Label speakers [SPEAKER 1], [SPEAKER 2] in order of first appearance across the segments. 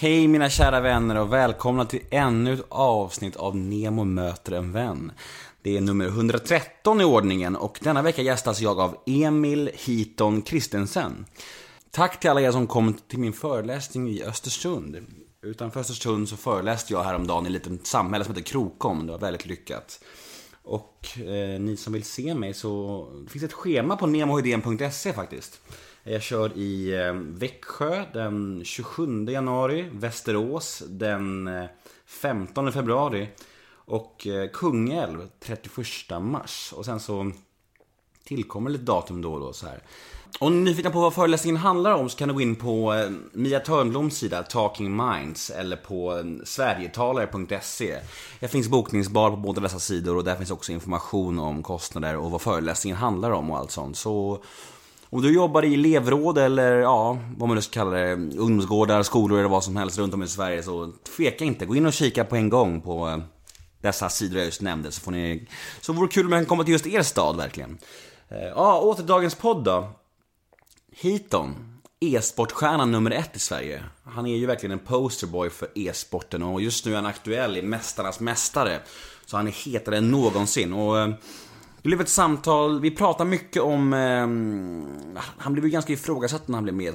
[SPEAKER 1] Hej mina kära vänner och välkomna till ännu ett avsnitt av Nemo möter en vän. Det är nummer 113 i ordningen och denna vecka gästas jag av Emil Hiton Kristensen. Tack till alla er som kom till min föreläsning i Östersund. Utanför Östersund så föreläste jag häromdagen i ett litet samhälle som heter Krokom. Det var väldigt lyckat. Och eh, ni som vill se mig så det finns ett schema på nemohedén.se faktiskt. Jag kör i eh, Växjö den 27 januari, Västerås den eh, 15 februari och eh, Kungälv 31 mars. Och sen så tillkommer lite datum då och då så här. Om ni är nyfikna på vad föreläsningen handlar om så kan du gå in på Mia Törnbloms sida Talking Minds eller på sverigetalare.se. Jag finns bokningsbar på båda dessa sidor och där finns också information om kostnader och vad föreläsningen handlar om och allt sånt. Så om du jobbar i elevråd eller ja, vad man nu ska kalla det, ungdomsgårdar, skolor eller vad som helst runt om i Sverige så tveka inte. Gå in och kika på en gång på eh, dessa sidor jag just nämnde så får ni... Så vore det kul om jag kan komma till just er stad verkligen. Eh, ja, åter dagens podd då. Hiton, e-sportstjärnan nummer ett i Sverige. Han är ju verkligen en posterboy för e-sporten och just nu är han aktuell i Mästarnas Mästare. Så han är hetare än någonsin och eh, det blev ett samtal, vi pratade mycket om... Eh, han blev ju ganska ifrågasatt när han blev med,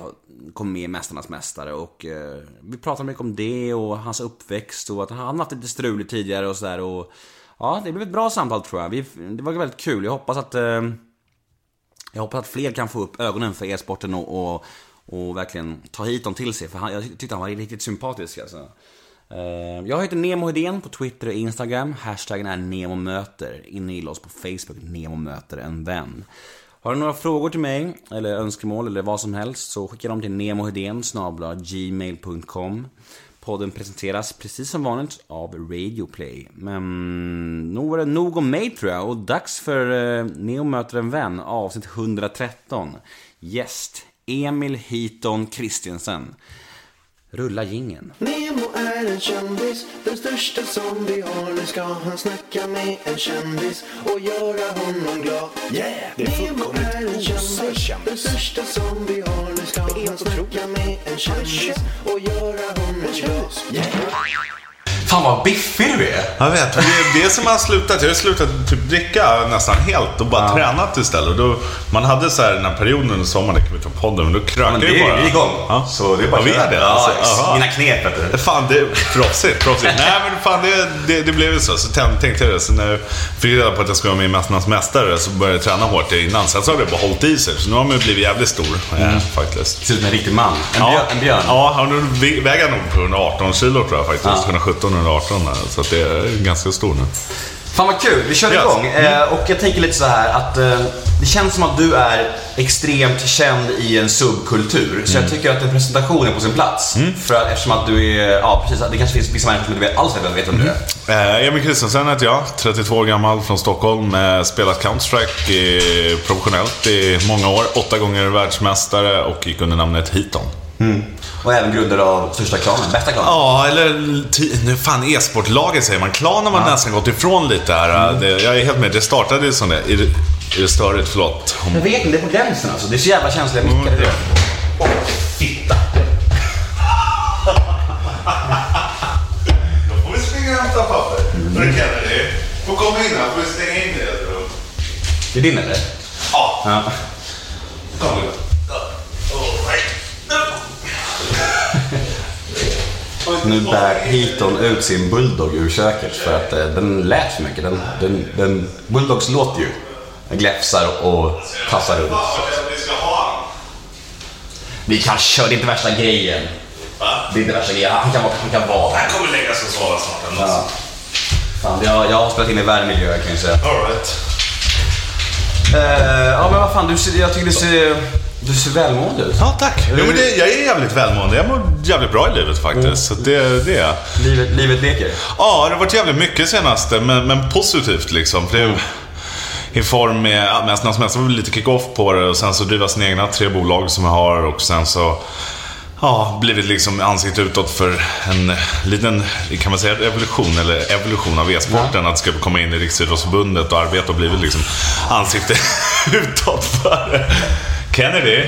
[SPEAKER 1] kom med i Mästarnas Mästare och eh, vi pratade mycket om det och hans uppväxt och att han haft lite struligt tidigare och sådär och... Ja, det blev ett bra samtal tror jag. Vi, det var väldigt kul. Jag hoppas att... Eh, jag hoppas att fler kan få upp ögonen för e-sporten och, och, och, verkligen ta hit dem till sig. För han, jag tyckte han var riktigt sympatisk alltså. Eh, jag heter Nemo Hedén på Twitter och Instagram. Hashtaggen är NEMOMÖTER. In och gilla oss på Facebook, Nemo möter en vän. Har du några frågor till mig, eller önskemål, eller vad som helst, så skicka dem till nemohedén gmail.com Podden presenteras precis som vanligt av Radioplay. Men nog var det nog om mig tror jag, och dags för eh, Neo möter en vän, avsnitt 113. Gäst, Emil Hiton Kristiansen. Rulla gingen.
[SPEAKER 2] Nemo är en kändis, den största som vi har. Nu ska han snacka med en kändis och göra honom glad.
[SPEAKER 3] Yeah, det är fullkomligt osar kändis.
[SPEAKER 2] Den största som vi har. Nu ska han snacka med en kändis och göra honom glad.
[SPEAKER 3] Yeah.
[SPEAKER 1] Fan vad biffig du är!
[SPEAKER 3] Jag vet, det är det som har slutat. Jag har slutat typ dricka nästan helt och bara
[SPEAKER 1] Ja.
[SPEAKER 3] tränat istället. Då, man hade så här den här perioden under sommaren, det kan vi ta podden, men då krökade
[SPEAKER 1] det
[SPEAKER 3] ju
[SPEAKER 1] är
[SPEAKER 3] bara.
[SPEAKER 1] vi igång.
[SPEAKER 3] Ja.
[SPEAKER 1] Så det är bara
[SPEAKER 3] ja, vi
[SPEAKER 1] att köra.
[SPEAKER 3] är det.
[SPEAKER 1] Ja,
[SPEAKER 3] alltså,
[SPEAKER 1] mina knep vet du.
[SPEAKER 3] Fan, det är proffsigt. proffsigt. Nej, men fan, det, det, det blev ju så. Så tänkte jag det. Så när jag fick reda på att jag skulle vara med i Mästarnas Mästare så började jag träna hårt innan. Sen så har det bara hållit i sig. Så nu har man ju blivit jävligt stor, eh, faktiskt.
[SPEAKER 1] Ser ut som en riktig man. En,
[SPEAKER 3] Ja,
[SPEAKER 1] björn, en björn.
[SPEAKER 3] Ja, han vä- väger nog på 118 kilo tror jag faktiskt.
[SPEAKER 1] Ja.
[SPEAKER 3] 117, 118 där. Så att det är ganska stor nu.
[SPEAKER 1] Fan vad kul, vi kör
[SPEAKER 3] Yes.
[SPEAKER 1] igång. Eh, och jag tänker lite så här att eh, det känns som att du är extremt känd i en subkultur. Så jag tycker att en presentation är på sin plats. För att, eftersom att du är, ja precis, det kanske finns vissa människor som inte vet alls vet, vem du är.
[SPEAKER 3] Eh, Emil Kristensen heter jag, 32 år gammal från Stockholm. Eh, spelat Counter-Strike i- professionellt i många år. Åtta gånger världsmästare och gick under namnet Hiton.
[SPEAKER 1] Och även grundare av största klanen, bästa klanen.
[SPEAKER 3] Ja, eller nu fan e-sportlaget säger man. Klan har man nästan gått ifrån lite här. Det, jag är helt med. Det startade ju som det. Är det, är det störigt? Förlåt. Om-
[SPEAKER 1] Jag vet inte, det är på gränsen alltså. Det är så jävla känsliga mickar. det. Åh, fitta.
[SPEAKER 3] Då får vi springa och hämta papper. Mm. Kennedy, får komma in här. Får vi stänga in det?
[SPEAKER 1] Det är din eller?
[SPEAKER 3] Ja.
[SPEAKER 1] Ja.
[SPEAKER 3] Kom igen.
[SPEAKER 1] Nu bär Hiton ut sin bulldog ur köket för att eh, den lät för mycket. Den, den, den, bulldogs låter ju. Den gläfsar och tassar runt.
[SPEAKER 3] Vi
[SPEAKER 1] kan köra, det är inte värsta grejen.
[SPEAKER 3] Va?
[SPEAKER 1] Det är inte värsta grejen. Han kan vara, han kan vara
[SPEAKER 3] Han kommer lägga sig och sova snart. ändå.
[SPEAKER 1] Ja. Fan, jag, jag har spelat in i värmiljö kan jag säga.
[SPEAKER 3] All right.
[SPEAKER 1] Eh, ja men vad fan, du ser, jag tycker du ser, du ser välmående ut.
[SPEAKER 3] Ja, tack. Jo, men det, jag är jävligt välmående. Jag mår jävligt bra i livet faktiskt. Så det, det är.
[SPEAKER 1] Livet, livet leker.
[SPEAKER 3] Ja, det har varit jävligt mycket senaste, men, men positivt liksom. För det är i form med, ja, Mästarnas Mästare var väl lite kick-off på det och sen så driva sina egna tre bolag som jag har och sen så Ja, blivit liksom ansikte utåt för en liten, kan man säga revolution eller evolution av e-sporten. Att ska komma in i Riksidrottsförbundet och arbeta och blivit liksom ansikte utåt för Kennedy.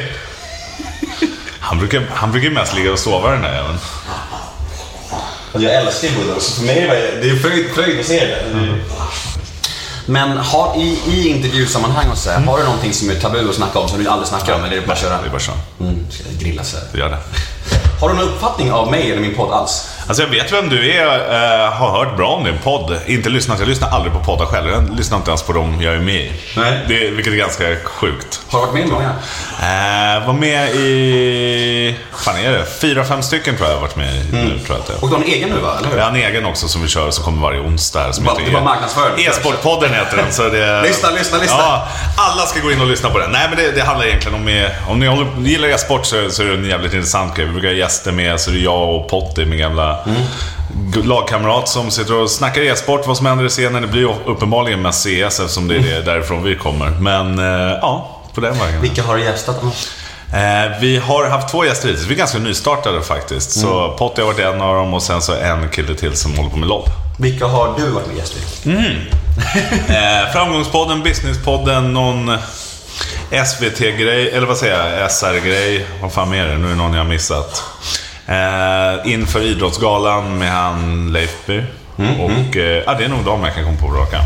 [SPEAKER 3] Han brukar, han brukar mest ligga och sova den där.
[SPEAKER 1] Alltså jag älskar Buddha, så för mig är det, det är fröjd, fröjd att se det. Men har, i, i intervjusammanhang och så här, har du någonting som är tabu att snacka om som du aldrig snackar om? Eller är det bara att köra?
[SPEAKER 3] Det är bara så.
[SPEAKER 1] Mm, ska jag grilla så här.
[SPEAKER 3] Gör det.
[SPEAKER 1] Har du någon uppfattning av mig eller min podd alls?
[SPEAKER 3] Alltså jag vet vem du är, eh, har hört bra om din podd. Inte lyssnat, jag lyssnar aldrig på poddar själv. Jag lyssnar inte ens på dem jag är med i.
[SPEAKER 1] Nej.
[SPEAKER 3] Det, vilket är ganska sjukt.
[SPEAKER 1] Har du varit med i många?
[SPEAKER 3] Eh, var med i, fan är det? Fyra, fem stycken tror jag jag har varit med i nu, tror jag att.
[SPEAKER 1] Och du har en egen nu va? Eller hur?
[SPEAKER 3] Jag har en egen också som vi kör, som kommer varje onsdag. här, Som
[SPEAKER 1] Bara-
[SPEAKER 3] heter
[SPEAKER 1] du bara marknadsför den.
[SPEAKER 3] E-sportpodden heter den. Så det,
[SPEAKER 1] Lyssna, lyssna, lyssna.
[SPEAKER 3] Ja, alla ska gå in och lyssna på den. Nej, men det, det handlar egentligen om... eh, Om ni håller, gillar e-sport så, så är det en jävligt intressant grej. Vi brukar ha gäster med, så det är jag och Potti, min gamla g- lagkamrat som sitter och snackar e-sport, vad som händer i scenen. Det blir uppenbarligen mest CS eftersom det är det därifrån vi kommer. Men eh, ja, på den vägen.
[SPEAKER 1] Vilka har du gästat annars?
[SPEAKER 3] Eh, vi har haft två gäster hittills. Vi är ganska nystartade faktiskt. Så Potti har varit en av dem och sen så en kille till som håller på med LOL.
[SPEAKER 1] Vilka har du varit med gäst i?
[SPEAKER 3] Eh, framgångspodden, Businesspodden, någon SVT-grej, eller vad säger jag, SR-grej. Vad fan är det? Nu är det någon jag har missat. Eh, inför Idrottsgalan med han Leifby. Och eh, ja, det är nog de jag kan komma på på rak arm.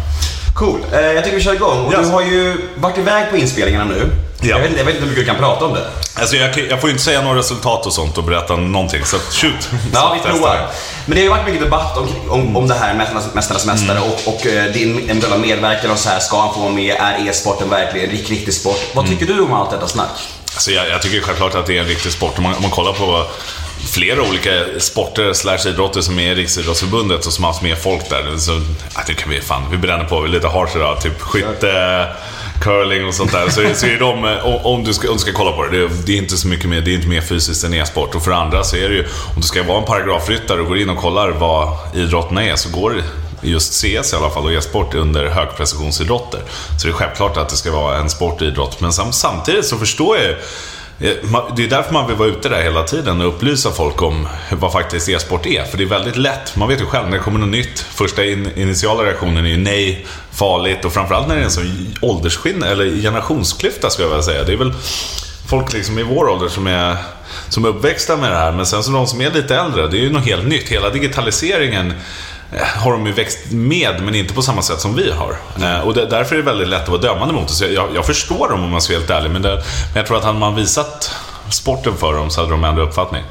[SPEAKER 1] Cool. Eh, jag tycker vi kör igång. Och
[SPEAKER 3] Yes.
[SPEAKER 1] Du har ju varit iväg på inspelningarna nu.
[SPEAKER 3] Ja.
[SPEAKER 1] Jag, vet, jag vet inte hur mycket du kan prata om det.
[SPEAKER 3] Alltså jag, jag får ju inte säga några resultat och sånt och berätta någonting, så shoot.
[SPEAKER 1] Ja, vi provar. Men det har ju varit mycket debatt om, om, om det här Mästarnas, Mästarnas Mästare
[SPEAKER 3] Mm.
[SPEAKER 1] och, och eh, din eventuella medverkan och så här. Ska han få vara med? Är e-sporten verkligen en riktig, riktig sport? Vad
[SPEAKER 3] Mm.
[SPEAKER 1] tycker du om allt detta snack?
[SPEAKER 3] Alltså jag, jag tycker självklart att det är en riktig sport. Om man, om man kollar på flera olika sporter slash idrotter som är i Riksidrottsförbundet och som har haft mer folk där. Så, ja, det kan vi fan, vi bränner på, lite hårt idag. Typ skytte, curling och sånt där. Så, så är de, om- om du, ska, om du ska kolla på det, det, det är inte så mycket mer, det är inte mer fysiskt än e-sport. Och för andra så är det ju, om du ska vara en paragrafryttare och går in och kollar vad idrotterna är, så går det just CS i alla fall och e-sport under högprecisionsidrotter. Så det är självklart att det ska vara en sportidrott. Men sam samtidigt så förstår jag ju Eh, det är därför man vill vara ute där hela tiden och upplysa folk om vad faktiskt e-sport är. För det är väldigt lätt. Man vet ju själv, när det kommer något nytt, första in initiala reaktionen är ju nej, farligt och framförallt när det är en sån åldersskillnad, eller generationsklyfta skulle jag vilja säga. Det är väl folk liksom i vår ålder som är, som är uppväxta med det här. Men sen så de som är lite äldre, det är ju något helt nytt. Hela digitaliseringen har de ju växt med, men inte på samma sätt som vi har. Eh, och det, därför är det väldigt lätt att vara dömande mot det. Så jag, jag förstår dem om man ska vara helt ärlig, men, det, men jag tror att hade man visat sporten för dem så hade de ändrat uppfattning.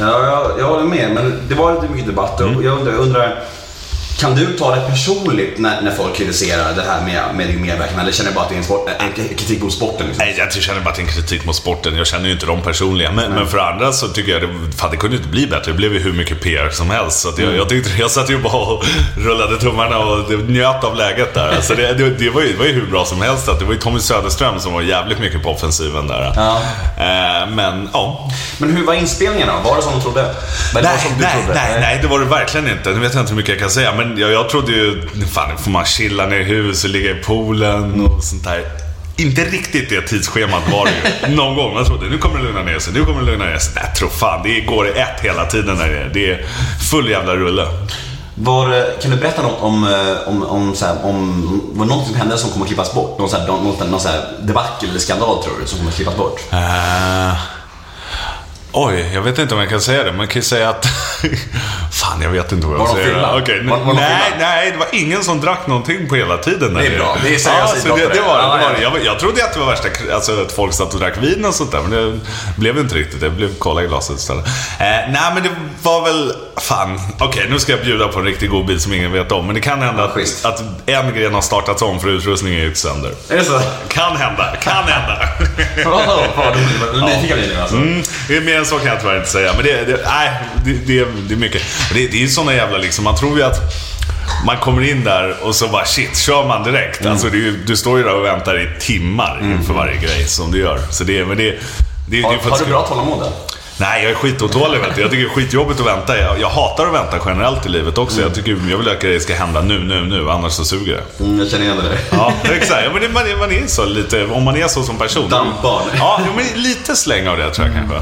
[SPEAKER 1] Ja, jag, jag håller med, men det var lite mycket debatt
[SPEAKER 3] Mm.
[SPEAKER 1] och jag undrar, jag undrar kan du ta det personligt när, när folk kritiserar det här med, med din medverkan? Eller känner du bara att det är en, sport, en kritik mot sporten? Liksom?
[SPEAKER 3] Nej, jag känner bara att det är en kritik mot sporten. Jag känner ju inte dem personligen. Men, men för andra så tycker jag det, fan, det kunde inte bli bättre. Det blev ju hur mycket PR som helst. Så jag, jag, tyckte, jag satt ju bara och rullade tummarna och njöt av läget där. Alltså det, det, det, var ju, det var ju hur bra som helst. Det var ju Tommy Söderström som var jävligt mycket på offensiven där.
[SPEAKER 1] Ja.
[SPEAKER 3] Eh, men ja,
[SPEAKER 1] Men hur var inspelningen då? Var det som du trodde? Var
[SPEAKER 3] Nej,
[SPEAKER 1] som du
[SPEAKER 3] nej,
[SPEAKER 1] trodde?
[SPEAKER 3] nej, nej, det var det verkligen inte. Nu vet jag inte hur mycket jag kan säga, men jag, jag trodde ju... Fan, får man chilla ner i huset, ligga i poolen och sånt där. Inte riktigt det tidsschemat var det ju. Någon gång. Man trodde, nu kommer det lugna ner sig, nu kommer det lugna ner sig. Nej, tro fan, det går ett hela tiden där nere. Det är full jävla rulle.
[SPEAKER 1] Var, det- kan du berätta något om, eh, om, om, så här, om var det något som hände som kommer klippas bort? Någon, så här, någon, någon, någon debacle eller skandal tror du som kommer klippas bort?
[SPEAKER 3] Eh, oj, jag vet inte om jag kan säga det. Man kan ju säga att... Fan, jag vet inte vad jag
[SPEAKER 1] Var de
[SPEAKER 3] säger.
[SPEAKER 1] fylla?
[SPEAKER 3] Okej,
[SPEAKER 1] Var- var de
[SPEAKER 3] nej, nej, det var ingen som drack någonting på hela tiden. där
[SPEAKER 1] Det är bra. Det är seriös
[SPEAKER 3] ja, det,
[SPEAKER 1] det.
[SPEAKER 3] det var det. Var. Jag, jag trodde att det var värsta, alltså att folk satt och drack vin och sånt där. Men det blev inte riktigt. Det blev cola i glaset istället. Eh, nej, men det var väl... Fan, okej, nu ska jag bjuda på en riktigt god bil som ingen vet om. Men det kan hända att, att en gren har startats om för utrustningen gick sönder.
[SPEAKER 1] Är det så?
[SPEAKER 3] Kan hända, kan hända.
[SPEAKER 1] Nyfiken blir alltså.
[SPEAKER 3] Mm, är mer än så kan jag tyvärr inte säga. Men det, det, nej, det, det, det är mycket. Det, det är ju såna jävla liksom, man tror ju att man kommer in där och så bara shit, kör man direkt. Alltså det är ju, du står ju där och väntar i timmar inför varje grej som du gör. Så det, men det, det, det,
[SPEAKER 1] Har,
[SPEAKER 3] är för
[SPEAKER 1] har du bra tålamod?
[SPEAKER 3] Nej, jag är skitotålig vet du. Jag tycker det är skitjobbigt att vänta. Jag, jag hatar att vänta generellt i livet också. Jag, tycker, jag vill att grejer ska hända nu, nu, nu. Annars så suger det.
[SPEAKER 1] Mm, jag känner igen det där.
[SPEAKER 3] Ja, exakt. Ja, men det, man, man är så lite, om man är så som person.
[SPEAKER 1] Dampbarn.
[SPEAKER 3] Ja, men lite släng av det tror jag kanske.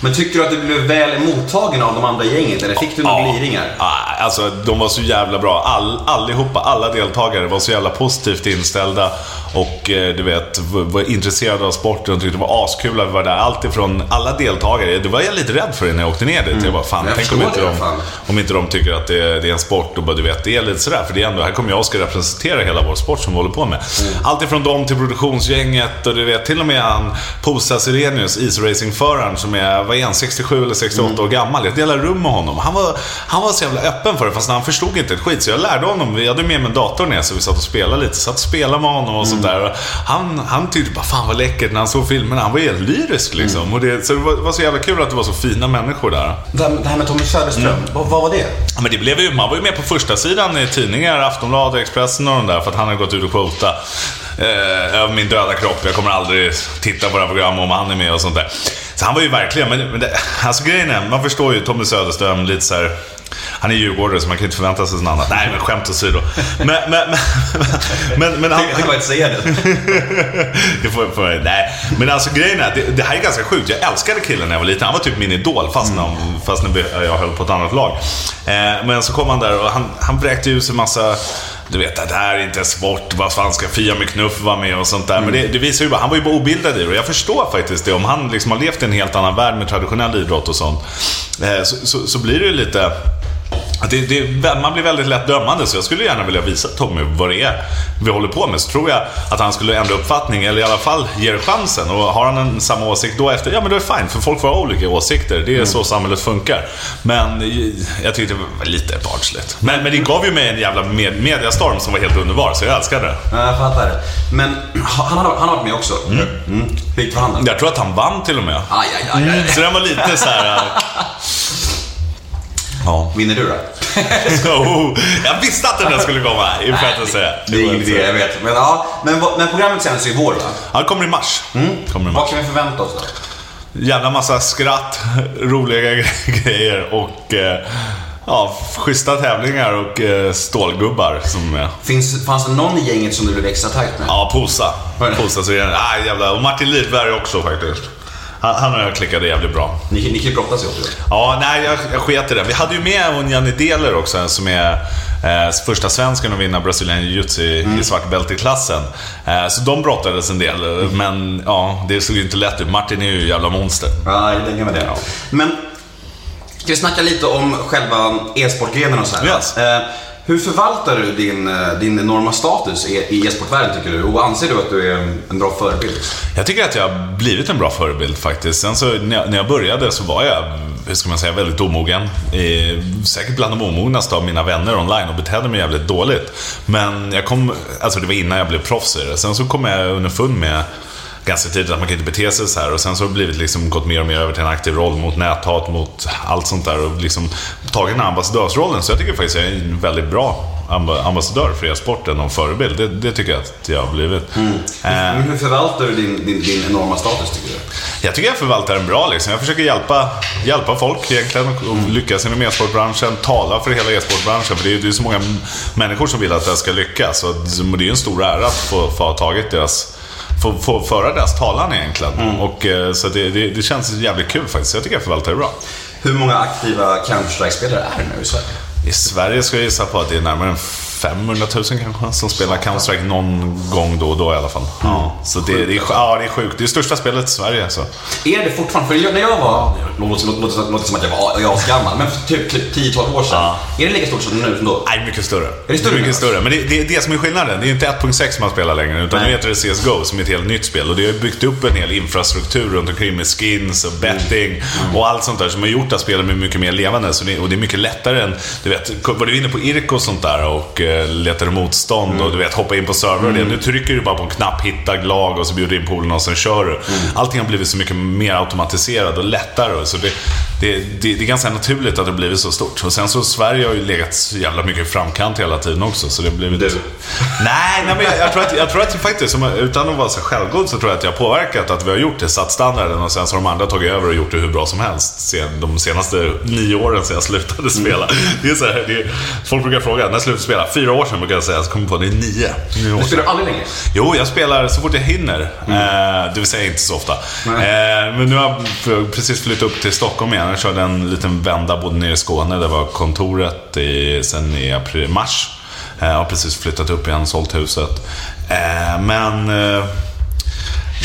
[SPEAKER 1] Men tycker du att du blev väl mottagen av de andra gänget? Eller fick du några gliringar?
[SPEAKER 3] Ja, alltså de var så jävla bra. All, allihopa, alla deltagare var så jävla positivt inställda. Och eh, du vet, var, intresserad av sporten och tyckte det var askul att vi var där. Allt ifrån alla deltagare. Det var jag lite rädd för när jag åkte ner dit. Jag bara, fan,
[SPEAKER 4] Jag
[SPEAKER 3] tänk om inte, de, om inte de tycker att det är, det är en sport och bara, du vet, det är lite sådär. För det är ändå, här kommer jag och ska representera hela vår sport som vi håller på med. Allt ifrån dem till produktionsgänget och du vet, till och med han Posa Sirenius, isracingföraren som är, vad är han, 67 eller 68 år gammal. Jag delade rum med honom. Han var, han var så jävla öppen för det, fast han förstod inte ett skit. Så jag lärde honom, vi hade med mig en dator ner så vi satt och spelade lite. Satt och spelade med honom och sånt där. Och Han, han tyckte bara, fan vad läckert när han såg filmerna. Han var helt lyrisk liksom. Och det, så det var, var så jävla kul att det var så fina människor där.
[SPEAKER 4] Det här, med Tommy Söderström,
[SPEAKER 3] Mm.
[SPEAKER 4] vad, vad var det?
[SPEAKER 3] Ja, Men det blev ju, man var ju med på första sidan i tidningar, Aftonbladet, Expressen och de där för att han hade gått ut och quota eh, över min döda kropp. Jag kommer aldrig titta på det här programmet om han är med och sånt där. Så han var ju verkligen, men, men det, alltså grejen är, man förstår ju Tommy Söderström lite så här. Han är djurgårdare så man kan inte förvänta sig något annat. Nej, men skämt åsido. Men, men, men, men, men han,
[SPEAKER 4] Jag kan bara inte säga det.
[SPEAKER 3] det får, får, nej, men alltså grejen är, det, det här är ganska sjukt. Jag älskade killen när jag var liten. Han var typ min idol, fast, när, fast när jag höll på ett annat lag. Eh, men så kom han där och han, han vräkte ut sig massa du vet, det här är inte sport, vad fan ska Fia med knuff vara med och sånt där. Men det, det visar ju bara, han var ju bara obildad i det. Och jag förstår faktiskt det. Om han liksom har levt i en helt annan värld med traditionell idrott och sånt. Eh, så, så, så blir det ju lite... Det, det, man blir väldigt lätt dömande, så jag skulle gärna vilja visa Tommy vad det är vi håller på med. Så tror jag att han skulle ändra uppfattning, eller i alla fall ge det chansen. Och har han en samma åsikt då efter, ja men då är det fine. För folk får ha olika åsikter. Det är så samhället funkar. Men eh, jag tyckte det var lite barnsligt. Men, men det gav ju mig en jävla med, mediastorm som var helt underbar, så jag älskade det.
[SPEAKER 4] Ja, Jag fattar det. Men han har, han har varit med också. Mm. Hur gick det för han då?
[SPEAKER 3] Jag tror att han vann till och med.
[SPEAKER 4] Aj, aj, aj, aj.
[SPEAKER 3] Så den var lite så här. Ja.
[SPEAKER 4] Vinner du då?
[SPEAKER 3] Oh, jag visste att den där skulle komma, får jag inte säga.
[SPEAKER 4] Det är ingen idé, jag vet. Men, ja, men, men programmet sänds i vår va?
[SPEAKER 3] Han kommer i mars. Kommer i mars.
[SPEAKER 4] Vad kan vi förvänta oss då?
[SPEAKER 3] Jävla massa skratt, roliga gre- grejer och eh, ja, schyssta tävlingar och eh, stålgubbar som är.
[SPEAKER 4] Finns, fanns det någon i gänget som du blev extra tajt med?
[SPEAKER 3] Ja, Posa.
[SPEAKER 4] Det?
[SPEAKER 3] Posa så är det, ah, jävla, och Martin Lidberg också faktiskt. Han, och jag klickade jävligt bra.
[SPEAKER 4] Ni, ni kan ju brottas ihop.
[SPEAKER 3] Ja, nej, jag, jag sket i det. Vi hade ju med hon Janne Deler också, som är eh, första svensken att vinna Brazilian jiu-jitsu i, i svart bälte-klassen. Eh, så de brottades en del, men ja, det såg ju inte lätt ut. Martin är ju jävla monster.
[SPEAKER 4] Ja, jag tänker med det. Men, ska vi snacka lite om själva e-sportgrenen och så här?
[SPEAKER 3] Yes.
[SPEAKER 4] Eh, hur förvaltar du din, eh, din enorma status i e-sportvärlden tycker du? Och anser du att du är en bra förebild?
[SPEAKER 3] Jag tycker att jag har blivit en bra förebild faktiskt. Sen så när jag, när jag började så var jag, hur ska man säga, väldigt omogen. Eh, säkert bland de omognaste av mina vänner online och betedde mig jävligt dåligt. Men jag kom, alltså det var innan jag blev proffs i det. Sen så kom jag underfund med ganska tidigt att man kan inte bete sig så här. Och sen så har det blivit liksom gått mer och mer över till en aktiv roll mot näthat, mot allt sånt där. Och liksom tagit den här ambassadörsrollen. Så jag tycker faktiskt att jag är en väldigt bra amba- ambassadör för e-sporten och förebild. Det, det tycker jag att jag har blivit. Eh,
[SPEAKER 4] Men hur förvaltar du din, din, din enorma status tycker du?
[SPEAKER 3] jag tycker jag förvaltar den bra. Liksom. Jag försöker hjälpa, hjälpa folk egentligen och och lyckas inom e-sportbranschen. Tala för hela e-sportbranschen. För det är, är så många människor som vill att det ska lyckas. Och det är ju en stor ära att få, få ha tagit deras Få, få föra deras talan egentligen. Och, eh, så det, det, det känns jävligt kul faktiskt. Jag tycker jag förvaltar det bra.
[SPEAKER 4] Hur många aktiva Counter-Strike-spelare är det nu i Sverige?
[SPEAKER 3] I Sverige ska jag gissa på att det är närmare 500 000 kanske som spelar Counter-Strike någon gång då och då i alla fall. Ja, så det, det, är, ja, det är sjukt. Det är största spelet i Sverige. alltså. Så.
[SPEAKER 4] Är det fortfarande, för när jag var, låter låter- låter- låter som att jag var jag var gammal, men för typ, typ 10-12 år sedan.
[SPEAKER 3] Ja.
[SPEAKER 4] Är det lika stort som nu som då?
[SPEAKER 3] Nej, mycket större.
[SPEAKER 4] det större
[SPEAKER 3] mycket större. Men det, det är det som är skillnaden. Det är inte 1.6 man spelar längre, utan
[SPEAKER 4] Nej.
[SPEAKER 3] nu heter det CSGO som är ett helt nytt spel. Och det har byggt upp en hel infrastruktur runt omkring med skins och betting
[SPEAKER 4] Mm.
[SPEAKER 3] och allt sånt där som har gjort att spelet blir mycket mer levande. Så det, och det är mycket lättare än, du vet, var du inne på Irko och sånt där och uh, letade motstånd
[SPEAKER 4] Mm.
[SPEAKER 3] och du vet, hoppa in på server och det. Nu trycker du bara på en knapp, hitta lag och så bjuder du in polen och sen kör du.
[SPEAKER 4] Mm.
[SPEAKER 3] Allting har blivit så mycket mer automatiserat och lättare. Så det, det, det, det är ganska naturligt att det har blivit så stort. Och sen så Sverige har ju legat så jävla mycket i framkant hela tiden också. Så det har blivit...
[SPEAKER 4] Du.
[SPEAKER 3] Nej, nej men jag, jag, tror att, jag tror att faktiskt, utan att vara så självgod, så tror jag att jag har påverkat att vi har gjort det, satt standarden och sen så har de andra tagit över och gjort det hur bra som helst. De senaste nio åren sedan jag slutade spela. Det är så här, är, folk brukar fråga, när slutade du spela? Fyra år sedan brukar jag säga, så kommer jag på det är nio. nio
[SPEAKER 4] Du spelar aldrig längre?
[SPEAKER 3] Jo, jag spelar så fort jag hinner. Eh, det vill säga inte så ofta. Eh, men nu har jag precis flyttat upp till Stockholm igen. Jag körde en liten vända både nere i Skåne, där var kontoret i, sen i april, mars. Eh, har precis flyttat upp igen, sålt huset. Eh, men...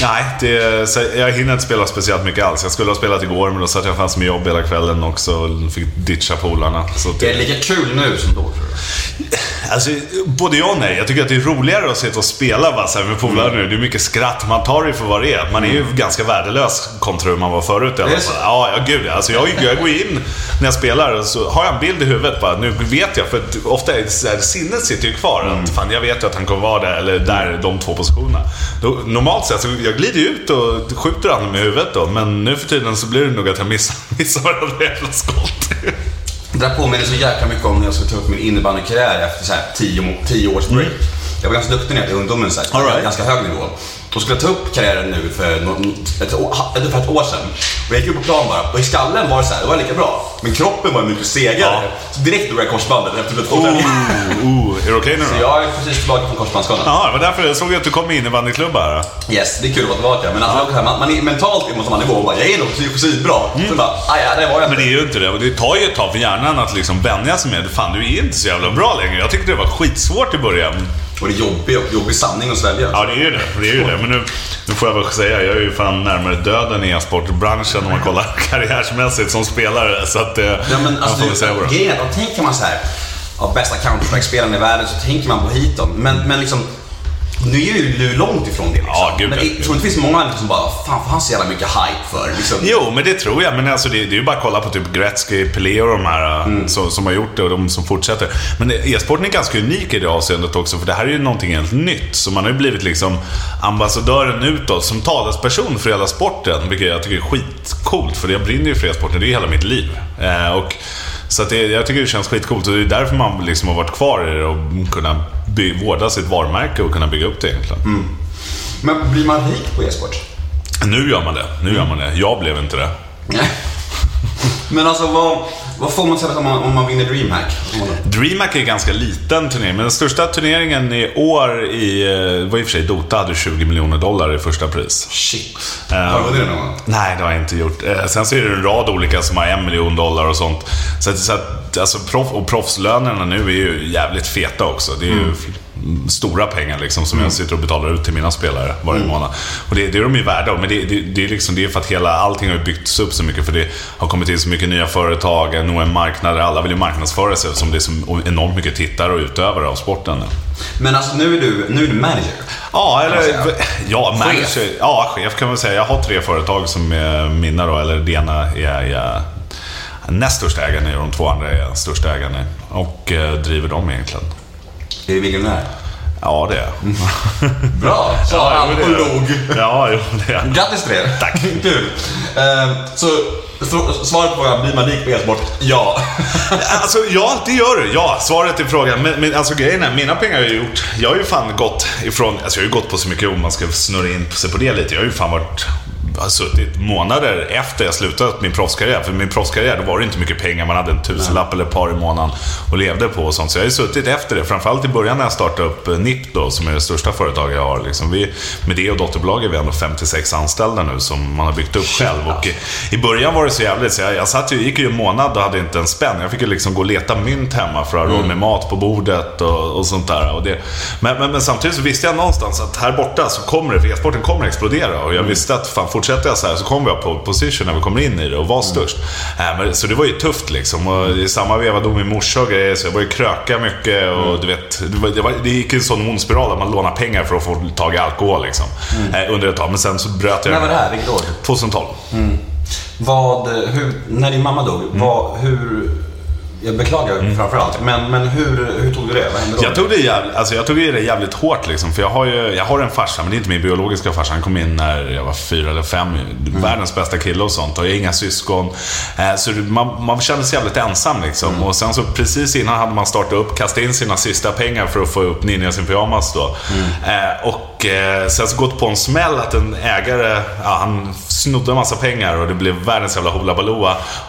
[SPEAKER 3] Nej, det, så jag hinner inte spela speciellt mycket alls. Jag skulle ha spelat igår, men då satt jag fast med jobb hela kvällen också och fick ditcha polarna. Så
[SPEAKER 1] Är det lika kul nu som då, tror du?
[SPEAKER 3] Alltså, både ja och nej. Jag tycker att det är roligare att sitta och spela va, så här med polare
[SPEAKER 1] Mm.
[SPEAKER 3] nu. Det är mycket skratt. Man tar det för vad det är. Man är ju ganska värdelös kontra hur man var förut i alla
[SPEAKER 1] det
[SPEAKER 3] fall. Ja, ja, gud alltså, jag, jag går in när jag spelar och så har jag en bild i huvudet bara. Nu vet jag, för att ofta är det så här, sinnet sitter ju kvar.
[SPEAKER 1] Mm.
[SPEAKER 3] Att, fan, jag vet ju att han kommer vara där, eller där, de två positionerna. Då, normalt sett, så jag glider ut och skjuter honom i huvudet då. Men nu för tiden så blir det nog att jag missar, missar varenda jävla skott.
[SPEAKER 1] Det där påminner så jäkla mycket om när jag skulle ta upp min innebandykarriär efter så här tio, tio års break. Jag var ganska duktig när jag var i ungdomen, så här,
[SPEAKER 3] right.
[SPEAKER 1] ganska hög nivå. Då skulle ta upp karriären nu för, ett, ungefär ett år sedan. Och jag gick upp på plan bara, och i skallen var det så här, det var lika bra. Men kroppen var mycket segare.
[SPEAKER 3] Ja.
[SPEAKER 1] Så direkt drog jag korsbandet efter två
[SPEAKER 3] Oh, oh, är det okej nu
[SPEAKER 1] Så
[SPEAKER 3] då?
[SPEAKER 1] jag är precis tillbaka från korsbandsskadan.
[SPEAKER 3] Ja, det var därför jag såg att du kom in i bandyklubba här.
[SPEAKER 1] Yes, det är kul att vara tillbaka. Men alltså, är man, man är mentalt på samma nivå och bara, jag är nog svinbra. Så bara, ja, det var jag
[SPEAKER 3] Men det är ju inte det. Det tar ju ett tag för hjärnan att liksom vänja sig med Fan, du är inte så jävla bra längre. Jag tyckte det var skitsvårt i början.
[SPEAKER 1] Och det är jobbig, jobbig sanning att svälja.
[SPEAKER 3] Ja, det är ju det. det, är ju det. Men nu, nu får jag väl säga, jag är ju fan närmare döden i e-sportbranschen om man kollar karriärsmässigt som spelare. Så att, eh,
[SPEAKER 1] Ja, men alltså,
[SPEAKER 3] väl säga
[SPEAKER 1] grejen då tänker man så här, ja, bästa Counter-Strike-spelaren i världen, så tänker man på Heaton. Men, men liksom, nu är ju du långt ifrån det. Liksom.
[SPEAKER 3] Ja, gud,
[SPEAKER 1] men
[SPEAKER 3] ja.
[SPEAKER 1] jag tror inte det finns många som bara, fan får han så jävla mycket hype för? Liksom.
[SPEAKER 3] Jo, men det tror jag. Men alltså, det, det är ju bara att kolla på typ Gretzky, Pelé och de här
[SPEAKER 1] Mm.
[SPEAKER 3] som, som har gjort det och de som fortsätter. Men e-sporten är ganska unik i det avseendet också, för det här är ju någonting helt nytt. Så man har ju blivit liksom ambassadören utåt, som talesperson för hela sporten, vilket jag tycker är skitcoolt, för jag brinner ju för e-sporten, det är hela mitt liv. Eh, och, så det, jag tycker det känns skitcoolt och det är därför man liksom har varit kvar i det och kunnat vårda sitt varumärke och kunna bygga upp det egentligen.
[SPEAKER 1] Mm. Men blir man rik på e-sport?
[SPEAKER 3] Nu gör man det, nu gör man det. Jag blev inte det.
[SPEAKER 1] Nej. Men alltså vad, vad får man säga om man, om man vinner DreamHack?
[SPEAKER 3] DreamHack är en ganska liten turnering, men den största turneringen i år i, eh, var i och för sig Dota, hade 20 miljoner dollar i första pris.
[SPEAKER 1] Shit.
[SPEAKER 3] Eh,
[SPEAKER 1] Har du det någon gång?
[SPEAKER 3] Nej, det har jag inte gjort. Eh, Sen så är det en rad olika som har en miljon dollar och sånt. Så, att- så att, alltså, proff, och proffslönerna nu är ju jävligt feta också. Det är ju f- stora pengar liksom som jag sitter och betalar ut till mina spelare varje månad. Och det, det är de ju värda. Men det, det, det, är liksom, det är för att hela, allting har byggts upp så mycket. För det har kommit till så mycket nya företag, nå en marknad. där Alla vill ju marknadsföra sig som det är så enormt mycket tittare och utövare av sporten. nu.
[SPEAKER 1] Men alltså nu är du, nu är du manager.
[SPEAKER 3] Ja, eller... Ja,
[SPEAKER 1] Chef.
[SPEAKER 3] manager. Ja, chef kan man säga. Jag har tre företag som är mina då, eller det ena är jag näst största ägaren och de två andra är största ägaren. Och eh, driver dem egentligen.
[SPEAKER 1] Är du miljonär?
[SPEAKER 3] Ja, det är jag.
[SPEAKER 1] Bra, sa
[SPEAKER 3] Ja,
[SPEAKER 1] han och log.
[SPEAKER 3] Ja, jo, det är jag.
[SPEAKER 1] Grattis till det.
[SPEAKER 3] Tack.
[SPEAKER 1] Kul. Ehm, så svaret på frågan, blir man rik på e-sport? Ja.
[SPEAKER 3] Alltså, ja, det gör du. Ja, svaret är frågan. Men, men alltså grejen är, mina pengar har jag gjort. Jag har ju fan gått ifrån, alltså jag har ju gått på så mycket om man ska snurra in sig på det lite. Jag har ju fan varit har suttit månader efter jag slutat min proffskarriär. För min proffskarriär, då var det inte mycket pengar. Man hade en tusenlapp eller ett par i månaden och levde på och sånt. Så jag har suttit efter det. Framförallt i början när jag startade upp eh, NIP då, som är det största företaget jag har. Liksom vi, med det och dotterbolag är vi ändå 56 anställda nu som man har byggt upp själv. Och i, I början var det så jävligt, så jag, jag satt ju, gick ju en månad och hade inte en spänn. Jag fick ju liksom gå och leta mynt hemma för att ha råd med mat på bordet och, och sånt där. Och det, men, men, men samtidigt så visste jag någonstans att här borta så kommer det, för e-sporten kommer explodera. Och jag visste att fan, fortsätter jag så här så kommer jag på position när vi kommer in i det och vara störst. Äh, men, så det var ju tufft liksom. Och I samma veva dog min morsa och grejer, så jag började kröka mycket. Och du vet, det, var, det, var, det gick en sån ond spiral att man lånade pengar för att få tag i alkohol liksom. Äh, under ett tag. Men sen så bröt jag.
[SPEAKER 1] När var det här? Vilket år?
[SPEAKER 3] 2012.
[SPEAKER 1] Vad, hur, när din mamma dog, vad, hur... Jag beklagar framförallt, men, men hur, hur tog du det? Vad hände då?
[SPEAKER 3] Jag tog det jävligt, alltså jag tog det jävligt hårt liksom. För jag har ju jag har en farsa, men det är inte min biologiska farsa. Han kom in när jag var fyra eller fem. Världens bästa kille och sånt. Och jag har inga syskon. Eh, Så man, man kände sig jävligt ensam liksom. Och sen så precis innan hade man startat upp, kastat in sina sista pengar för att få upp Ninjas in Pyjamas då. Eh, Och Och eh, sen så gått på en smäll att en ägare, ja, han snodde en massa pengar och det blev världens jävla hoola.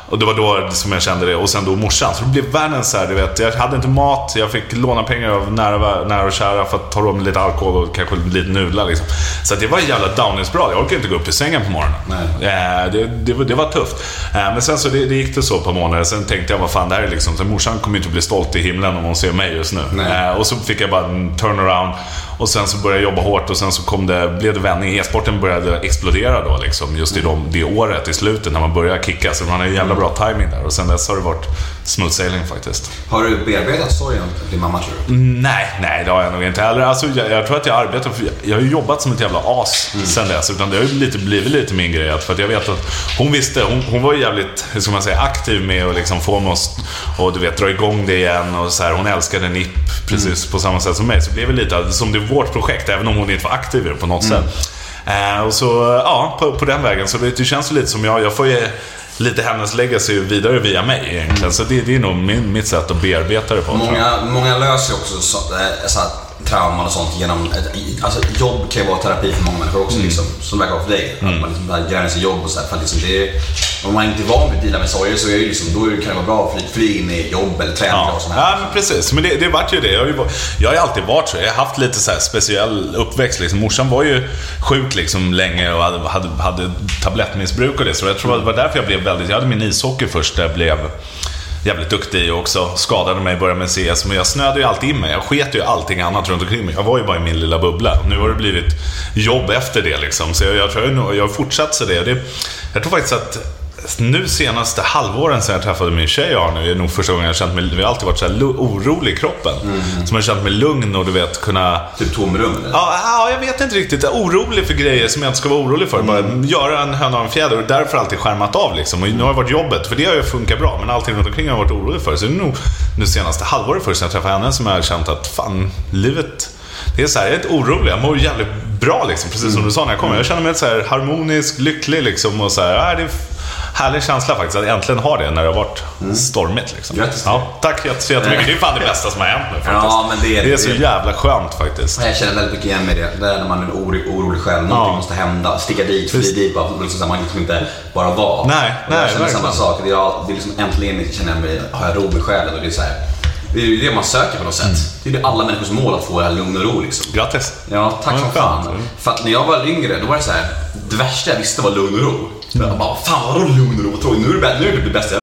[SPEAKER 3] Och det var då som jag kände det. Och sen då morsan. Så det blev världens så här, du vet. Jag hade inte mat, jag fick låna pengar av nära, nära och kära för att ta råd med lite alkohol och kanske lite nudlar liksom. Så det var en jävla downingsbrad. Jag orkade inte gå upp i sängen på morgonen. Eh, det, det, var, det var tufft. Eh, men sen så det, det gick det så ett par månader. Sen tänkte jag, vad fan det här är liksom. Så morsan kommer ju inte bli stolt i himlen om hon ser mig just nu. Eh, och så fick jag bara en turnaround. Och sen så började jag jobba hårt och sen så kom det, blev det vändning. E-sporten började explodera då liksom, just i de, det året i slutet när man började kicka. Så man har ju jävla bra timing där. Och sen dess har det varit smooth sailing faktiskt.
[SPEAKER 1] Har du bearbetat sorgen din mamma tror du?
[SPEAKER 3] Nej, nej det har jag nog inte heller. Alltså, jag, jag tror att jag arbetar, för jag, har ju jobbat som ett jävla as mm. sen dess. Utan det har ju lite, blivit lite min grej. För att jag vet att hon visste, hon, hon var ju jävligt, hur ska man säga, aktiv med att liksom få mig att och, du vet, dra igång det igen. Och så här, hon älskade NIP precis mm. på samma sätt som mig. Så det blev det lite som det är vårt projekt, även om hon inte var aktiv i det på något mm. sätt. Eh, och så, ja, på, på, den vägen. Så det, det känns lite som jag, jag får ju lite hennes legacy vidare via mig egentligen. Mm. Så det, det är nog min, mitt sätt att bearbeta det på.
[SPEAKER 1] Många, många löser också så, så trauman och sånt genom... Alltså jobb kan ju vara terapi för många människor också, mm. liksom, som det verkar vara för dig. Mm. Att man liksom gräver sig jobb och så här, för liksom det är, Om man inte är van vid att deala med sorger så är det liksom, då kan det vara bra att flyga in i jobb eller träning
[SPEAKER 3] ja.
[SPEAKER 1] och sånt
[SPEAKER 3] här. Ja, men precis. Men det, det vart ju det. Jag har ju, jag har alltid varit så. Jag har haft lite så speciell uppväxt. Liksom. Morsan var ju sjuk liksom länge och hade, hade, hade tablettmissbruk och det. Så jag tror det var därför jag blev väldigt... Jag hade min ishockey först där jag blev jävligt duktig i också. Skadade mig, började med CS. Men jag snöade ju alltid in mig. Jag sket ju allting annat runt omkring mig. Jag var ju bara i min lilla bubbla. Nu har det blivit jobb efter det liksom. Så jag, jag tror jag, jag har fortsatt så det. det. Jag tror faktiskt att nu senaste halvåren sen jag träffade min tjej Arne, är nog första gången jag känt mig, vi har alltid varit så här orolig i kroppen. Mm. Som jag känt mig lugn och du vet kunna...
[SPEAKER 1] Typ tomrum?
[SPEAKER 3] Ja, ja, jag vet inte riktigt. Orolig för grejer som jag inte ska vara orolig för. Mm. Bara göra en höna av en fjäder och därför alltid skärmat av liksom. Och nu har det varit jobbet, för det har ju funkat bra. Men allting runt omkring har jag varit orolig för. Så det är nog nu senaste halvåret först när jag träffade henne som jag har känt att fan, livet det är så här, jag är inte orolig, jag mår jävligt bra liksom. Precis som mm. du sa när jag kom. Jag känner mig så här harmonisk, lycklig liksom. Och så här, det är härlig känsla faktiskt att äntligen ha det när det har varit mm. stormigt. Liksom.
[SPEAKER 1] Grattis
[SPEAKER 3] ja, Tack så jättemycket. Det är fan det bästa som har hänt nu faktiskt.
[SPEAKER 1] Ja, men det, är,
[SPEAKER 3] det är så jävla skönt faktiskt.
[SPEAKER 1] Jag känner väldigt mycket igen med det. Det är när man är orolig, orolig själv. Någonting ja. måste hända. Sticka dit, fly dit. Bara, liksom, man liksom inte bara vara.
[SPEAKER 3] Nej, nej,
[SPEAKER 1] jag känner samma sak. Det är, det är liksom, äntligen känner jag mig, har jag ro med själen. Och det är så här, det är ju det man söker på något sätt. Mm. Det är ju alla människors mål att få det här lugn och ro liksom.
[SPEAKER 3] Grattis!
[SPEAKER 1] Ja, tack som fan. För att när jag var yngre, då var det så här, det värsta jag visste var lugn och ro. Jag bara, fan det, nu är det det bästa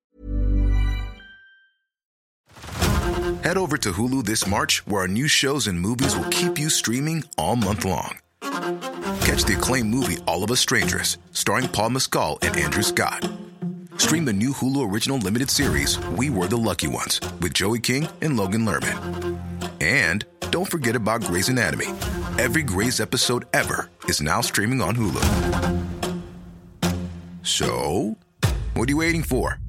[SPEAKER 5] Head over to Hulu this March where our new shows and movies will keep you streaming all month long. Catch the acclaimed movie All of us strangers starring Paul Mescal and Andrew Scott. Stream the new Hulu original limited series We Were the Lucky Ones with Joey King and Logan Lerman. And don't forget about Grey's Anatomy. Every Grey's episode ever is now streaming on Hulu. So, what are you waiting for?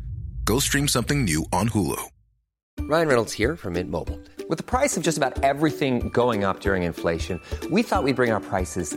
[SPEAKER 5] Go stream something new on Hulu.
[SPEAKER 6] Ryan Reynolds here from Mint Mobile. With the price of just about everything going up during inflation, we thought we'd bring our prices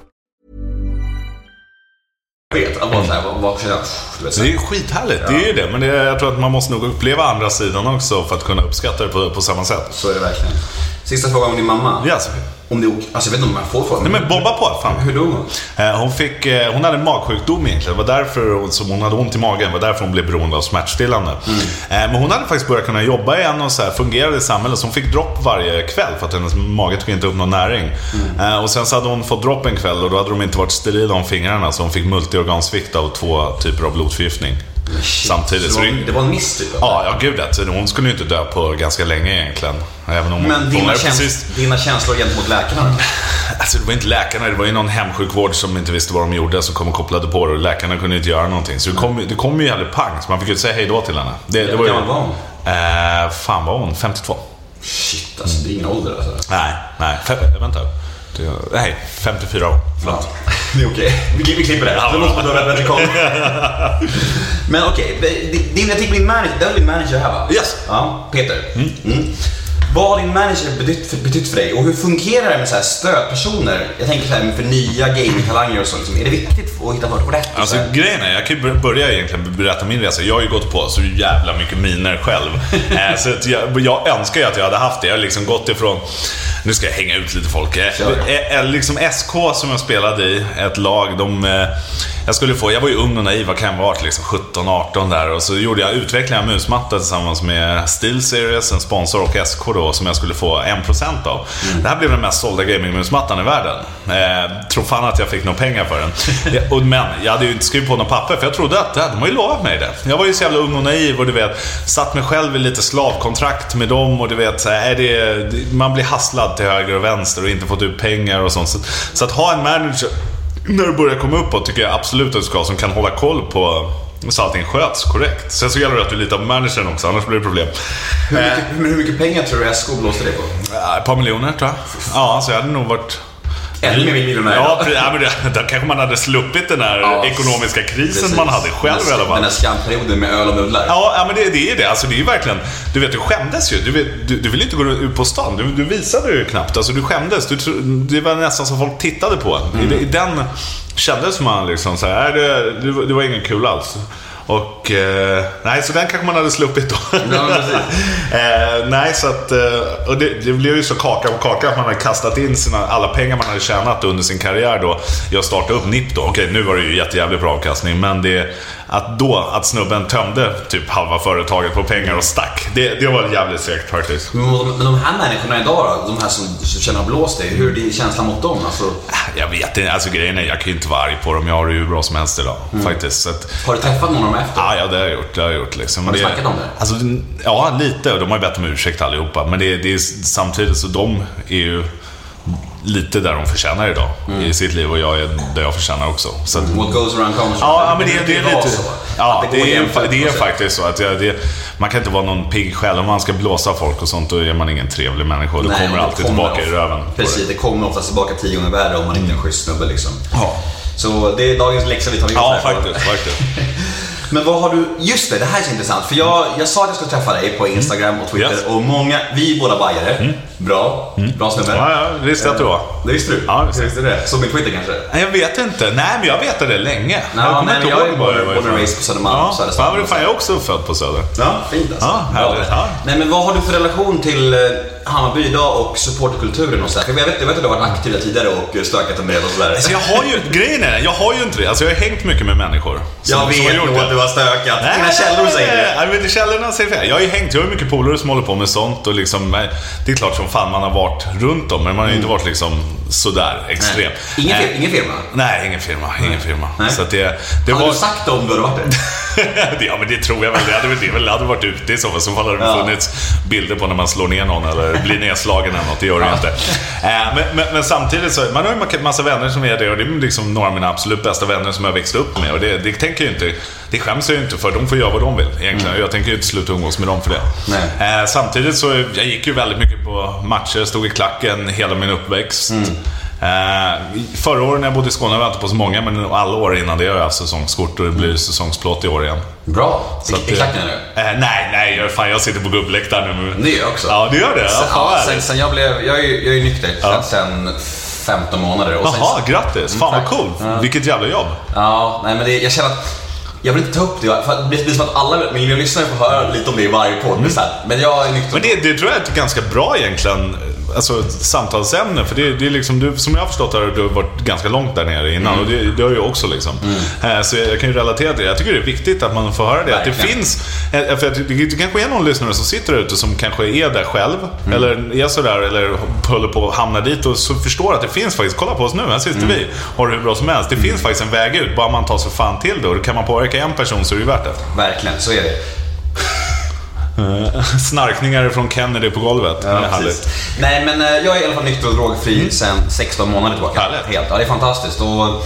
[SPEAKER 1] vet. Att bara såhär, vad känner
[SPEAKER 3] jag? Det är ju skithärligt, ja. det är ju det. Men det, jag tror att man måste nog uppleva andra sidan också för att kunna uppskatta det på, på samma sätt.
[SPEAKER 1] Så är det verkligen. Sista frågan om din mamma.
[SPEAKER 3] Yes.
[SPEAKER 1] Om det, alltså jag vet inte om jag får frågan.
[SPEAKER 3] Nej men bomba på. Fan.
[SPEAKER 1] Hur dog hon?
[SPEAKER 3] Eh, hon, fick, eh, hon hade en magsjukdom egentligen. Det var därför som hon hade ont i magen. Det var därför hon blev beroende av smärtstillande. Mm. Eh, men hon hade faktiskt börjat kunna jobba igen och så här, fungerade i samhället. Så hon fick dropp varje kväll för att hennes mage tog inte upp någon näring. Mm. Och sen så hade hon fått dropp en kväll och då hade de inte varit sterila om fingrarna. Så hon fick multiorgansvikt av två typer av blodförgiftning. Samtidigt.
[SPEAKER 1] Så det, var, det var en miss typ?
[SPEAKER 3] Ja, ja gud ja. Hon skulle ju inte dö på ganska länge egentligen. Även om
[SPEAKER 1] Men dina, käns precis... dina känslor gentemot läkarna
[SPEAKER 3] Alltså det var inte läkarna, det var ju någon hemsjukvård som inte visste vad de gjorde som kom och kopplade på det och läkarna kunde inte göra någonting. Så det kom, det kom ju jävligt pang, så man fick ju säga hej då till henne. Det,
[SPEAKER 1] det var ju, var hon?
[SPEAKER 3] Eh, fan var hon? 52.
[SPEAKER 1] Shit, alltså det är ingen ålder alltså.
[SPEAKER 3] Nej, nej. Fem, vänta. Det, nej, 54 år. Förlåt.
[SPEAKER 1] Det är okej. Vi, vi klipper det. Det låter som rätt koll. Men okej, din- din, jag tänker din manager, det var din manager här va?
[SPEAKER 3] Yes.
[SPEAKER 1] Ja, Peter. Mm. Vad har din manager betytt för, betytt för dig och hur fungerar det med så här stödpersoner? Jag tänker så här för nya gamingtalanger och så. Liksom. Är det viktigt att hitta folk rätt?
[SPEAKER 3] Alltså grejen är, jag kan ju börja egentligen berätta min resa. Jag har ju gått på så jävla mycket miner själv. Eh, så jag, jag önskar ju att jag hade haft det. Jag har liksom gått ifrån, nu ska jag hänga ut lite folk.
[SPEAKER 1] Kör.
[SPEAKER 3] eh, eh, liksom SK som jag spelade i, ett lag, de... Jag skulle få, jag var ju ung och naiv, vad kan jag varit? Liksom 17-18 där. Och så gjorde jag utveckling av musmatta tillsammans med SteelSeries, en sponsor, och SK då, som jag skulle få 1% av. Det här blev den mest sålda gamingmusmattan i världen. Eh, tror fan att jag fick några pengar för den. Och, men jag hade ju inte skrivit på något papper, för jag trodde att de har ju lovat mig det. Jag var ju så jävla ung och naiv och du vet, satt mig själv i lite slavkontrakt med dem och du vet, så här, är det- man blir hasslad till höger och vänster och inte fått ut pengar och sånt. Så, så att ha en manager när du börjar komma uppåt tycker jag absolut att du ska som kan hålla koll på så allting sköts korrekt. Sen så gäller det att du litar på managern också, annars blir det problem.
[SPEAKER 1] hur, mycket, hur, hur mycket pengar tror du SK blåste dig på?
[SPEAKER 3] Ett par miljoner tror jag. Ja, så jag hade nog varit...
[SPEAKER 1] Ännu mer miljonär.
[SPEAKER 3] Ja, ja men det, där kanske man hade sluppit den här
[SPEAKER 1] Ja,
[SPEAKER 3] ekonomiska krisen
[SPEAKER 1] Precis.
[SPEAKER 3] man hade själv
[SPEAKER 1] den,
[SPEAKER 3] i alla
[SPEAKER 1] Den
[SPEAKER 3] fall.
[SPEAKER 1] där skamperioden med öl och nudlar.
[SPEAKER 3] Ja, ja men det, det är det. Alltså, det är ju verkligen... Du vet, du skämdes ju. Du, du, du ville inte gå ut på stan. Du, du visade ju knappt. Alltså, du skämdes. Du, det var nästan som folk tittade på en. I, I den kändes man liksom så här, "Nej, det, det var ingen kul alls. Och... Eh, nej, så den kanske man hade sluppit då.
[SPEAKER 1] Ja,
[SPEAKER 3] eh, nej, så att... Eh, och det, det blev ju så kaka på kaka att man hade kastat in sina, alla pengar man hade tjänat under sin karriär då. Jag startade upp NIP då. Okej, nu var det ju jättejävligt bra avkastning, men det... Att då, att snubben tömde typ halva företaget på pengar och stack. Det, det var jävligt segt faktiskt.
[SPEAKER 1] Men de, men de här människorna idag då, de här som, som känner blåst dig, hur är känslan mot dem? Alltså,
[SPEAKER 3] Jag vet inte, alltså grejen är, jag kan ju inte vara arg på dem. Jag har det ju hur bra som helst idag, faktiskt. Så att,
[SPEAKER 1] har du träffat någon av dem efter?
[SPEAKER 3] Ja, ja, det har jag gjort. Det har jag gjort liksom.
[SPEAKER 1] Har du
[SPEAKER 3] det,
[SPEAKER 1] snackat om det?
[SPEAKER 3] Alltså, ja, lite. De har ju bett om ursäkt allihopa. Men det, det är samtidigt så de är ju lite där de förtjänar idag
[SPEAKER 1] Mm.
[SPEAKER 3] i sitt liv och jag är där jag förtjänar också. Så att,
[SPEAKER 1] What goes around comes
[SPEAKER 3] Ja,
[SPEAKER 1] around.
[SPEAKER 3] ja, men det, det är
[SPEAKER 1] kan vara
[SPEAKER 3] lite...
[SPEAKER 1] så.
[SPEAKER 3] Ja, det
[SPEAKER 1] går
[SPEAKER 3] är, det är faktiskt så att det, man kan inte vara någon pigg själv. Om man ska blåsa folk och sånt, då är man ingen trevlig människa. Och det
[SPEAKER 1] Nej,
[SPEAKER 3] kommer
[SPEAKER 1] det
[SPEAKER 3] alltid
[SPEAKER 1] kommer
[SPEAKER 3] tillbaka i
[SPEAKER 1] ofta-
[SPEAKER 3] röven. på
[SPEAKER 1] Precis,
[SPEAKER 3] det.
[SPEAKER 1] det kommer oftast tillbaka tio gånger värre om man inte är en schysst snubbe liksom.
[SPEAKER 3] Ja.
[SPEAKER 1] Så det är dagens läxa vi tar med oss
[SPEAKER 3] Ja, faktiskt. faktiskt.
[SPEAKER 1] Men vad har du, just det, det här är så intressant. För jag, jag sa att jag skulle träffa dig på Instagram och Twitter
[SPEAKER 3] Yes.
[SPEAKER 1] och många, vi är båda bajare. Bra, bra snubbe.
[SPEAKER 3] Ja, ja, det visste jag att du var.
[SPEAKER 1] Det visste du?
[SPEAKER 3] Ja, visste jag.
[SPEAKER 1] visste det? Såg min Twitter kanske?
[SPEAKER 3] Nej, jag vet inte. Nej, men jag vet det länge.
[SPEAKER 1] Ja,
[SPEAKER 3] kommer
[SPEAKER 1] nej,
[SPEAKER 3] inte
[SPEAKER 1] jag
[SPEAKER 3] ihåg
[SPEAKER 1] är
[SPEAKER 3] var
[SPEAKER 1] born-
[SPEAKER 3] var
[SPEAKER 1] born raised på Södermalm,
[SPEAKER 3] Ja,
[SPEAKER 1] Södermalm.
[SPEAKER 3] fan, fan, jag är också född på Söder.
[SPEAKER 1] Ja, fint alltså.
[SPEAKER 3] Ja, härligt. Ja.
[SPEAKER 1] Nej, men vad har du för relation till eh, Hammarby idag och supporterkulturen och sådär? För jag vet, jag vet att du har varit aktiv där tidigare och eh, stökat en del och sådär.
[SPEAKER 3] Alltså, jag har ju, grejen är, jag har ju inte det. Alltså, jag har hängt mycket med människor. som-
[SPEAKER 1] jag vet nog att du har stökat.
[SPEAKER 3] Nej,
[SPEAKER 1] Dina källor säger det.
[SPEAKER 3] Nej, men källorna säger fel. Jag har ju hängt, jag har ju mycket polare som håller på med sånt och liksom, det är klart som fan man har varit runt dem, men man har ju inte varit liksom sådär extrem.
[SPEAKER 1] Nej. Ingen,
[SPEAKER 3] Eh,
[SPEAKER 1] ingen firma?
[SPEAKER 3] Nej, ingen firma. Ingen firma.
[SPEAKER 1] Nej.
[SPEAKER 3] Så det, det
[SPEAKER 1] Hade
[SPEAKER 3] var...
[SPEAKER 1] du sagt det om du hade varit det?
[SPEAKER 3] Ja, men det tror jag väl. Det hade, väl- det hade varit ute i så fall. Så fall hade det
[SPEAKER 1] Ja.
[SPEAKER 3] funnits bilder på när man slår ner någon eller blir nedslagen eller något. Det gör det ju inte. Eh, men, men, men samtidigt så, man har ju en massa vänner som är det och det är liksom några av mina absolut bästa vänner som jag växte upp med. Och det, det tänker jag inte, det skäms jag ju inte för. De får göra vad de vill egentligen. Jag tänker ju inte sluta umgås med dem för det. Eh, samtidigt så, jag gick ju väldigt mycket på matcher, stod i klacken hela min uppväxt. Eh, förra året när jag bodde i Skåne var jag inte på så många, men alla år innan det har jag haft säsongskort och det blir säsongsplåt i år igen.
[SPEAKER 1] Bra.
[SPEAKER 3] Så att
[SPEAKER 1] I
[SPEAKER 3] det-
[SPEAKER 1] klacken nu?
[SPEAKER 3] Eh, nej, nej, jag, fan, jag sitter på gubbläktaren nu.
[SPEAKER 1] Det gör jag också.
[SPEAKER 3] Ja, du gör det? Ja,
[SPEAKER 1] Sen, ja, sen, sen jag blev, jag är ju jag är nykter
[SPEAKER 3] Ja.
[SPEAKER 1] sen 15 månader. Och sen,
[SPEAKER 3] Jaha, grattis. Fan vad
[SPEAKER 1] tack.
[SPEAKER 3] coolt. Vilket jävla jobb.
[SPEAKER 1] Ja, nej men det, jag känner att jag vill inte ta upp det, för att det blir som att alla mina lyssnare får höra lite om det i varje podd. Här, Men jag är nykter.
[SPEAKER 3] Men det, det tror jag är ganska bra egentligen alltså, ett samtalsämne. För det, det är liksom, du, som jag har förstått har du varit ganska långt där nere innan. Och det, det har jag också liksom. Eh, Så jag, jag kan ju relatera till det. Jag tycker det är viktigt att man får höra det. Att det
[SPEAKER 1] Verkligen.
[SPEAKER 3] finns, eh, för att det, det kanske är någon lyssnare som sitter där ute som kanske är där själv. Eller är sådär, eller håller på att hamna dit och så förstår att det finns faktiskt, kolla på oss nu, här sitter vi. Har det hur bra som helst. Det finns faktiskt en väg ut, bara man tar sig fan till det. Och kan man påverka en person så är det ju värt det.
[SPEAKER 1] Verkligen, så är det.
[SPEAKER 3] Snarkningar från Kennedy på golvet. det är härligt.
[SPEAKER 1] precis. Nej, men eh, jag är i alla fall nykter och drogfri sedan 16 månader tillbaka.
[SPEAKER 3] Härligt.
[SPEAKER 1] Helt. Ja, det är fantastiskt. Och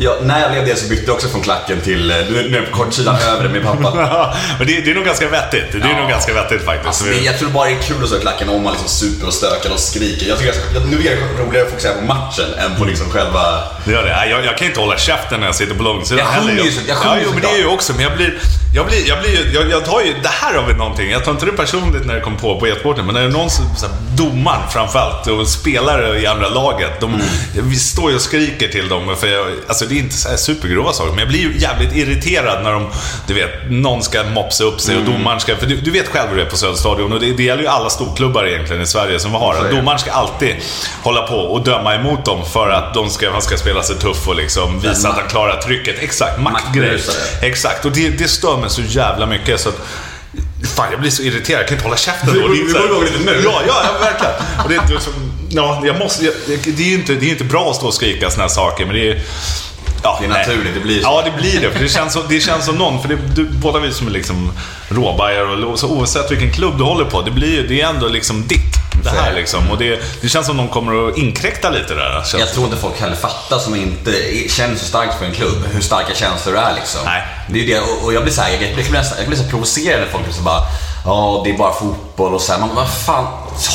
[SPEAKER 1] Ja, när jag blev det så bytte jag också från klacken till, eh, nu är på kortsidan över med pappa.
[SPEAKER 3] Men det, det är nog ganska vettigt. Det är
[SPEAKER 1] Ja.
[SPEAKER 3] nog ganska vettigt faktiskt.
[SPEAKER 1] Alltså, det, jag tror bara det är kul att stå i klacken om man liksom super och stökar och skriker. Jag tycker jag, nu är det roligare att fokusera på matchen än på liksom själva...
[SPEAKER 3] Det gör det. Jag, jag kan inte hålla käften när jag sitter på långsidan
[SPEAKER 1] Jag sjunger
[SPEAKER 3] heller.
[SPEAKER 1] ju så- jag sjunger
[SPEAKER 3] ja, jo, men det är ju också, men jag blir... Jag blir, jag blir jag, jag tar ju, det här har vi någonting. Jag tar inte det personligt när det kom på på e-sporten, men när det är någon som, så här, domaren framförallt och spelare i andra laget. De, Vi står ju och skriker till dem, för jag, alltså det är inte så här supergrova saker, men jag blir ju jävligt irriterad när de, du vet, någon ska mopsa upp sig och domaren ska, för du, du vet själv hur det är på Söderstadion och det, det gäller ju alla storklubbar egentligen i Sverige som vi har. Att domaren ska alltid hålla på och döma emot dem för att de ska, han ska spela sig tuff och liksom visa att han klarar trycket. Exakt, maktgrej. Exakt, och det, det stör mig så jävla mycket så att Fan, jag blir så irriterad. Jag kan inte hålla käften då.
[SPEAKER 1] Vi- går igång lite nu.
[SPEAKER 3] Ja, ja, verkligen. Och det, är inte som, ja, jag måste, jag, det, är ju inte, det är inte bra att stå och skrika såna här saker, men det är... Ja,
[SPEAKER 1] Det är
[SPEAKER 3] nej.
[SPEAKER 1] naturligt, det blir så.
[SPEAKER 3] Ja, det blir det. För det känns, så, det känns som någon, för det, du, båda vi som är liksom råbajare och så oavsett vilken klubb du håller på, det blir det är ändå liksom ditt. Det
[SPEAKER 1] Så är
[SPEAKER 3] här liksom. Och det, det känns som någon kommer att inkräkta lite där. Känns
[SPEAKER 1] Jag tror inte folk heller fattar som inte känner så starkt för en klubb, hur starka känslor det är liksom.
[SPEAKER 3] Nej.
[SPEAKER 1] Det är det, och, jag blir såhär, jag, jag, blir jag blir så provocerad när folk liksom bara Ja, det är bara fotboll och så här. Man vad fan,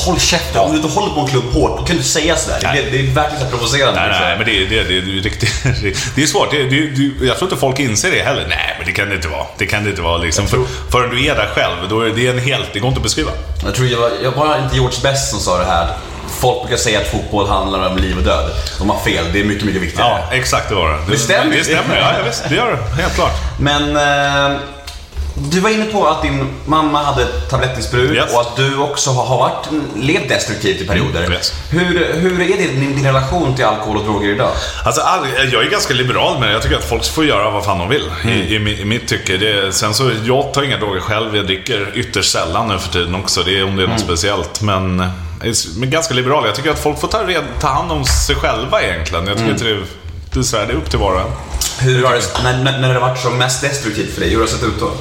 [SPEAKER 1] håll käften. Om du inte håller på en klubb hårt, då kan du inte säga sådär. Det, det är verkligen så provocerande.
[SPEAKER 3] Nej,
[SPEAKER 1] liksom.
[SPEAKER 3] nej, men det, det, det, det, riktigt, det, det är svårt. Det, det, det, jag tror inte folk inser det heller. Nej, men det kan det inte vara. Det kan det inte vara. Liksom. För, förrän du är där själv, då är det en helt... Det går inte att beskriva.
[SPEAKER 1] Jag tror jag var, jag var inte George Best som sa det här. Folk brukar säga att fotboll handlar om liv och död. De har fel, det är mycket, mycket viktigare.
[SPEAKER 3] Ja, exakt det var det.
[SPEAKER 1] Det stämmer.
[SPEAKER 3] Det stämmer, ja, visst. Det gör det. Helt klart.
[SPEAKER 1] Men eh, du var inne på att din mamma hade tablettmissbruk
[SPEAKER 3] Yes.
[SPEAKER 1] och att du också har, varit, levt destruktivt i perioder.
[SPEAKER 3] Mm, yes.
[SPEAKER 1] Hur, hur är din, din relation till alkohol och droger idag?
[SPEAKER 3] Alltså, all, jag är ganska liberal med det. Jag tycker att folk får göra vad fan de vill. I, i, mi- I mitt tycke. Det, sen så, jag tar inga droger själv. Jag dricker ytterst sällan nu för tiden också. Det är om det är något speciellt. Men, eh, men ganska liberal. Jag tycker att folk får ta, ta hand om sig själva egentligen. Jag tycker inte det, det, är så här, det är upp till var och en.
[SPEAKER 1] Hur har det, när, när det har varit som mest destruktivt för dig, hur har det sett ut då?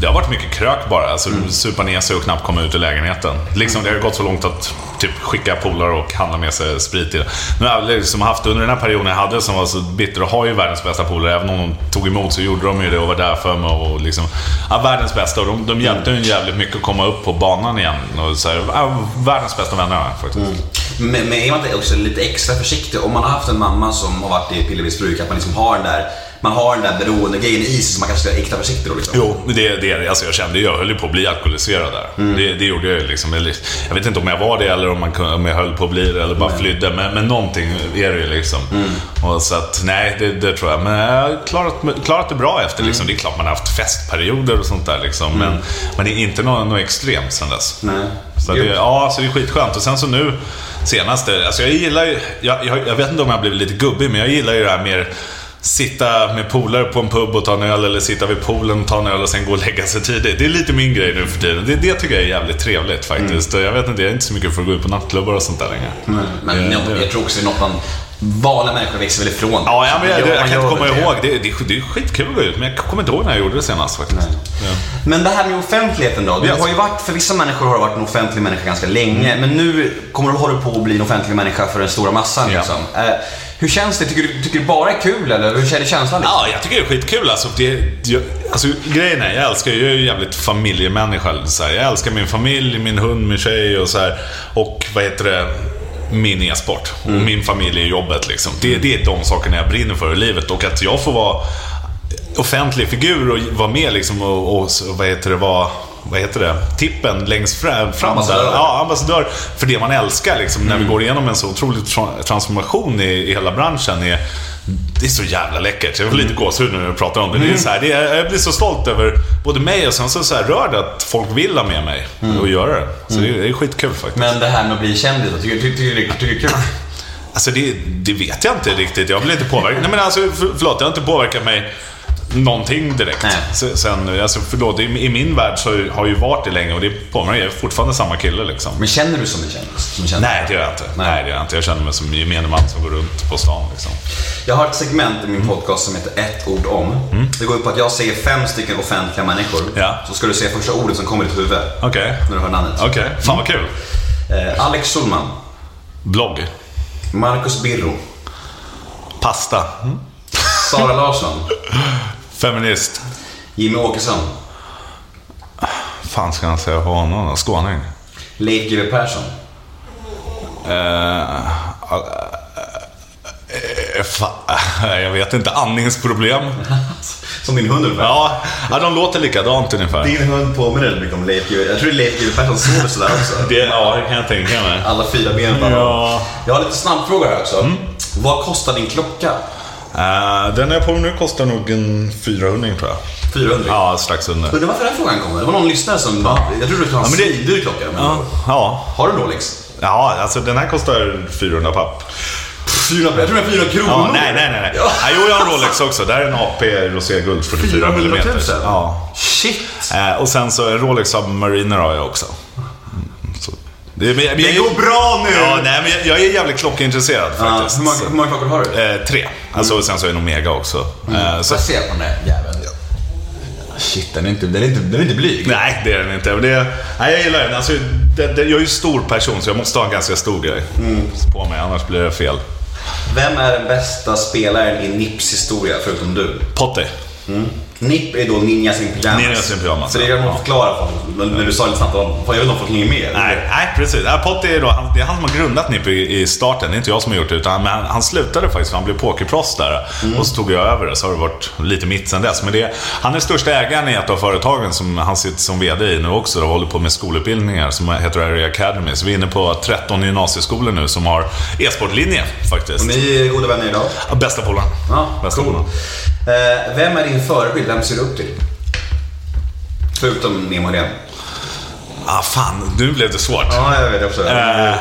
[SPEAKER 3] Det har varit mycket krök bara. Alltså, Supa ner sig och knappt komma ut ur lägenheten. Liksom, det har gått så långt att typ, skicka polare och handla med sig sprit. I det. Nu har jag liksom haft, under den här perioden jag hade som var så bitter, och har ju världens bästa polare. Även om de tog emot så gjorde de ju det och var där för mig. Och liksom, ja, världens bästa. Och de, de hjälpte en jävligt mycket att komma upp på banan igen. Och så här, ja, världens bästa vänner har jag faktiskt. Mm.
[SPEAKER 1] Men, men är man inte också lite extra försiktig? Om man har haft en mamma som har varit i pillermissbruk, att man liksom har den där, man har den där beroendegrejen i sig, så man kanske ska extra försiktig då liksom.
[SPEAKER 3] Jo, det, det är det. Alltså jag kände jag höll ju på att bli alkoholiserad där. Det, det gjorde jag ju liksom. Eller, Jag vet inte om jag var det eller om, man, kunde- om jag höll på att bli det eller bara flydde. Men, men någonting är det ju liksom. Och så att, nej, det, det tror jag. Men jag har klarat, klarat det bra efter liksom. Det är klart man har haft festperioder och sånt där liksom. Men, men det är inte något, något extremt sen dess.
[SPEAKER 1] Nej.
[SPEAKER 3] Så det, ja, så det är skitskönt. Och sen så nu senaste, alltså jag gillar ju, jag, jag, jag vet inte om jag har blivit lite gubbig, men jag gillar ju det här mer Sitta med polare på en pub och ta en öl eller sitta vid poolen och ta en öl och sen gå och lägga sig tidigt. Det är lite min grej nu för tiden. Det, det tycker jag är jävligt trevligt faktiskt. Och Jag vet inte, jag är inte så mycket för att gå ut på nattklubbar och sånt där längre.
[SPEAKER 1] Men
[SPEAKER 3] Ja,
[SPEAKER 1] jag, jag tror också det är något man, vanliga människor växer väl ifrån.
[SPEAKER 3] Ja, ja men jag,
[SPEAKER 1] Ja,
[SPEAKER 3] jag,
[SPEAKER 1] man
[SPEAKER 3] kan inte komma
[SPEAKER 1] det.
[SPEAKER 3] ihåg. Det, det, är- det är skitkul att gå ut, men jag kommer inte ihåg när jag gjorde det senast faktiskt. Ja.
[SPEAKER 1] Men det här med offentligheten då? Du
[SPEAKER 3] Yes.
[SPEAKER 1] har ju varit, för vissa människor har du varit en offentlig människa ganska länge, men nu kommer du hålla på att bli en offentlig människa för den stora massan.
[SPEAKER 3] Ja.
[SPEAKER 1] Liksom. Eh, hur känns det? Tycker du, tycker du bara är kul eller hur känns känslan? Liksom?
[SPEAKER 3] Ja, jag tycker det är skitkul. Alltså, det, jag, alltså, grejen är, jag älskar, jag är ju jävligt familjemänniska. Så här. Jag älskar min familj, min hund, min tjej och så här. Och vad heter det? Min e-sport. Och min familj i jobbet liksom. Det, det är de sakerna jag brinner för i livet. Och att jag får vara offentlig figur och vara med liksom och, och vad heter det, vara vad heter det? Tippen längst fram, fram där.
[SPEAKER 1] Ambassadör.
[SPEAKER 3] Ja, ambassadör för det man älskar liksom, när vi går igenom en så otrolig tra- transformation i, i hela branschen. Är, det är så jävla läckert. Jag får lite gåshud nu när jag pratar om det. det, är så här, det är, jag blir så stolt över både mig och sen så, så här, rörd att folk vill ha med mig och göra det. Så det, är- det är skitkul faktiskt.
[SPEAKER 1] Men det här med att bli kändis, då, tycker, du det är kul?
[SPEAKER 3] Alltså det, det vet jag inte riktigt. Jag blir inte påverkad. Nej men alltså, för, förlåt, det har inte påverkat mig någonting direkt.
[SPEAKER 1] Nej.
[SPEAKER 3] Se- Sen, alltså, förlåt, i, min värld så har ju varit det länge och det påminner. Jag är fortfarande samma kille liksom.
[SPEAKER 1] Men känner du som en kändis? Som kändis?
[SPEAKER 3] Nej, det gör jag inte. Nej. det gör jag inte. Jag känner mig som gemene man som går runt på stan liksom.
[SPEAKER 1] Jag har ett segment i min podcast som heter ett ord om. Det går ut på att jag säger fem stycken offentliga människor.
[SPEAKER 3] Mm. Ja.
[SPEAKER 1] Så ska du säga första ordet som kommer i ditt huvud.
[SPEAKER 3] Okej.
[SPEAKER 1] När du hör namnet.
[SPEAKER 3] Okej, fan vad kul.
[SPEAKER 1] Eh, Alex Schulman.
[SPEAKER 3] Blogg.
[SPEAKER 1] Marcus Birro.
[SPEAKER 3] Pasta.
[SPEAKER 1] Sara Larsson.
[SPEAKER 3] Feminist.
[SPEAKER 1] Jimmy Åkesson.
[SPEAKER 3] fan ska han säga på honom då? Skåning?
[SPEAKER 1] Leif GW Persson.
[SPEAKER 3] Eh, eh, fa- jag vet inte. Andningsproblem?
[SPEAKER 1] Som din hund ungefär.
[SPEAKER 3] Ja, ja, de låter likadant ungefär.
[SPEAKER 1] Din hund påminner väldigt mycket om Leif GW. Jag tror Leif GW Persson sover sådär också.
[SPEAKER 3] Det, ja, det kan jag tänka mig.
[SPEAKER 1] Alla fyra ben honom.
[SPEAKER 3] Ja.
[SPEAKER 1] Jag har lite snabbfrågor här också. Vad kostar din klocka?
[SPEAKER 3] Eh, den har på nu kostar nog en 400 tror jag.
[SPEAKER 1] 400?
[SPEAKER 3] Ja, strax under.
[SPEAKER 1] Undrar varför den frågan kommer. Det var någon lyssnare som bara, jag tror du skulle ha en
[SPEAKER 3] Ja, men det-
[SPEAKER 1] svindyr klocka. Men
[SPEAKER 3] Ja, ja.
[SPEAKER 1] Har du Rolex?
[SPEAKER 3] ja, alltså den här kostar 400 papp.
[SPEAKER 1] 400, jag tror den är 400 kronor.
[SPEAKER 3] Ja, nej, nej, nej. nej.
[SPEAKER 1] Ja.
[SPEAKER 3] Ja, jo, jag har en Rolex också. Det här är en AP roséguld 44
[SPEAKER 1] 400 000?
[SPEAKER 3] mm. Ja.
[SPEAKER 1] Shit!
[SPEAKER 3] Eh, och sen så en Rolex Submariner har jag också. Mm. Det, men,
[SPEAKER 1] Det
[SPEAKER 3] jag-
[SPEAKER 1] går bra nu!
[SPEAKER 3] Ja, nej, men jag, jag är jävligt klockintresserad
[SPEAKER 1] Ja,
[SPEAKER 3] faktiskt.
[SPEAKER 1] hur, många, hur många klockor har du?
[SPEAKER 3] Eh, tre. Alltså, och sen så är det en Omega också. Eh, så,
[SPEAKER 1] jag se på den där jäveln? Shit, den är inte, den är inte, den är inte blyg.
[SPEAKER 3] nej, det är den inte. Det, nej, jag gillar den. Alltså, det, det, jag är ju stor person så jag måste ha en ganska stor grej på mig, annars blir det fel.
[SPEAKER 1] Vem är den bästa spelaren i Nips historia, förutom du?
[SPEAKER 3] Potty.
[SPEAKER 1] Nip är då Ninjas in Pyjamas.
[SPEAKER 3] Ninjas in Pyjamas,
[SPEAKER 1] Så det kan
[SPEAKER 3] ja.
[SPEAKER 1] man förklara för när du sa lite snabbt jag vet inte om folk hänger med.
[SPEAKER 3] Nej, nej precis. Ja, Potty är då, han, det är han som har grundat NIP i, i starten. Det är inte jag som har gjort det. Utan, men han, han slutade faktiskt för han blev pokerproffs där. Och så tog jag över det. Så har det varit lite mitt sen dess. Men det, han är största ägaren i ett av företagen som han sitter som VD i nu också. Och håller på med skolutbildningar som heter Area Academy. Så vi är inne på 13 gymnasieskolor nu som har e-sportlinje faktiskt.
[SPEAKER 1] Och ni är goda vänner idag?
[SPEAKER 3] Ja, Bästa polaren.
[SPEAKER 1] Ja,
[SPEAKER 3] Bästa
[SPEAKER 1] cool.
[SPEAKER 3] polaren.
[SPEAKER 1] Eh, vem är din förebild? Vem ser du upp till? Förutom Nemo Helén.
[SPEAKER 3] Ah, fan, nu blev det svårt.
[SPEAKER 1] Ja, jag vet också.
[SPEAKER 3] Eh,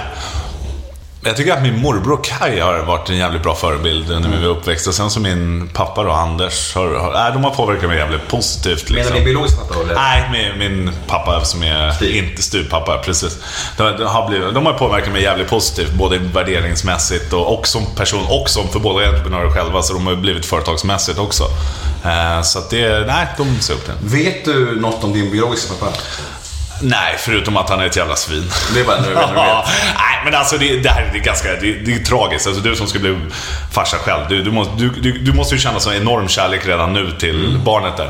[SPEAKER 3] jag tycker att min morbror Kai har varit en jävligt bra förebild när vi var uppväxta. Och sen så min pappa då, Anders, har, har, nej, de har påverkat mig jävligt positivt.
[SPEAKER 1] Menar
[SPEAKER 3] Liksom.
[SPEAKER 1] din biologiska pappa eller?
[SPEAKER 3] Nej, min, min pappa som är
[SPEAKER 1] Styv.
[SPEAKER 3] inte styvpappa, precis. De, de, har blivit, de har påverkat mig jävligt positivt, både värderingsmässigt och, och som person och som för båda entreprenörer själva. Så de har blivit företagsmässigt också. Eh, så att det, nej, de ser upp till.
[SPEAKER 1] Vet du något om din biologiska pappa?
[SPEAKER 3] Nej, förutom att han är ett jävla svin.
[SPEAKER 1] Det är bara nu
[SPEAKER 3] Ja. Nej, men alltså det, det här det är ganska det, det är tragiskt. Alltså, du som ska bli farsa själv, du, du, måste, du, du, du måste ju känna sån enorm kärlek redan nu till
[SPEAKER 1] Mm.
[SPEAKER 3] barnet där.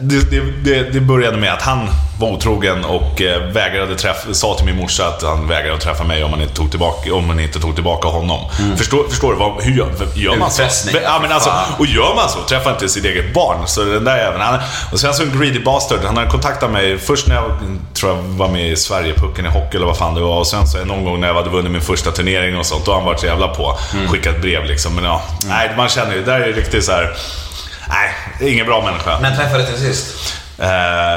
[SPEAKER 3] Det, det, det, det började med att han var otrogen och eh, vägrade träffa, sa till min morsa att han vägrade att träffa mig om man inte tog tillbaka, om man inte tog tillbaka honom. Förstår, förstår du? Vad, hur gör, gör man så? Ja, men alltså, och gör man så, träffa inte sitt eget barn. Så den där jäveln, han, och sen så en greedy bastard. Han hade kontaktat mig först när jag tror jag var med i Sverigepucken i hockey eller vad fan det var. Och sen så någon gång när jag hade vunnit min första turnering och sånt. Då har han varit så jävla på. Skickat brev liksom. Men ja, nej, man känner ju, där är det riktigt så här. Nej, ingen bra människa.
[SPEAKER 1] När träffades ni sist?
[SPEAKER 3] Eh,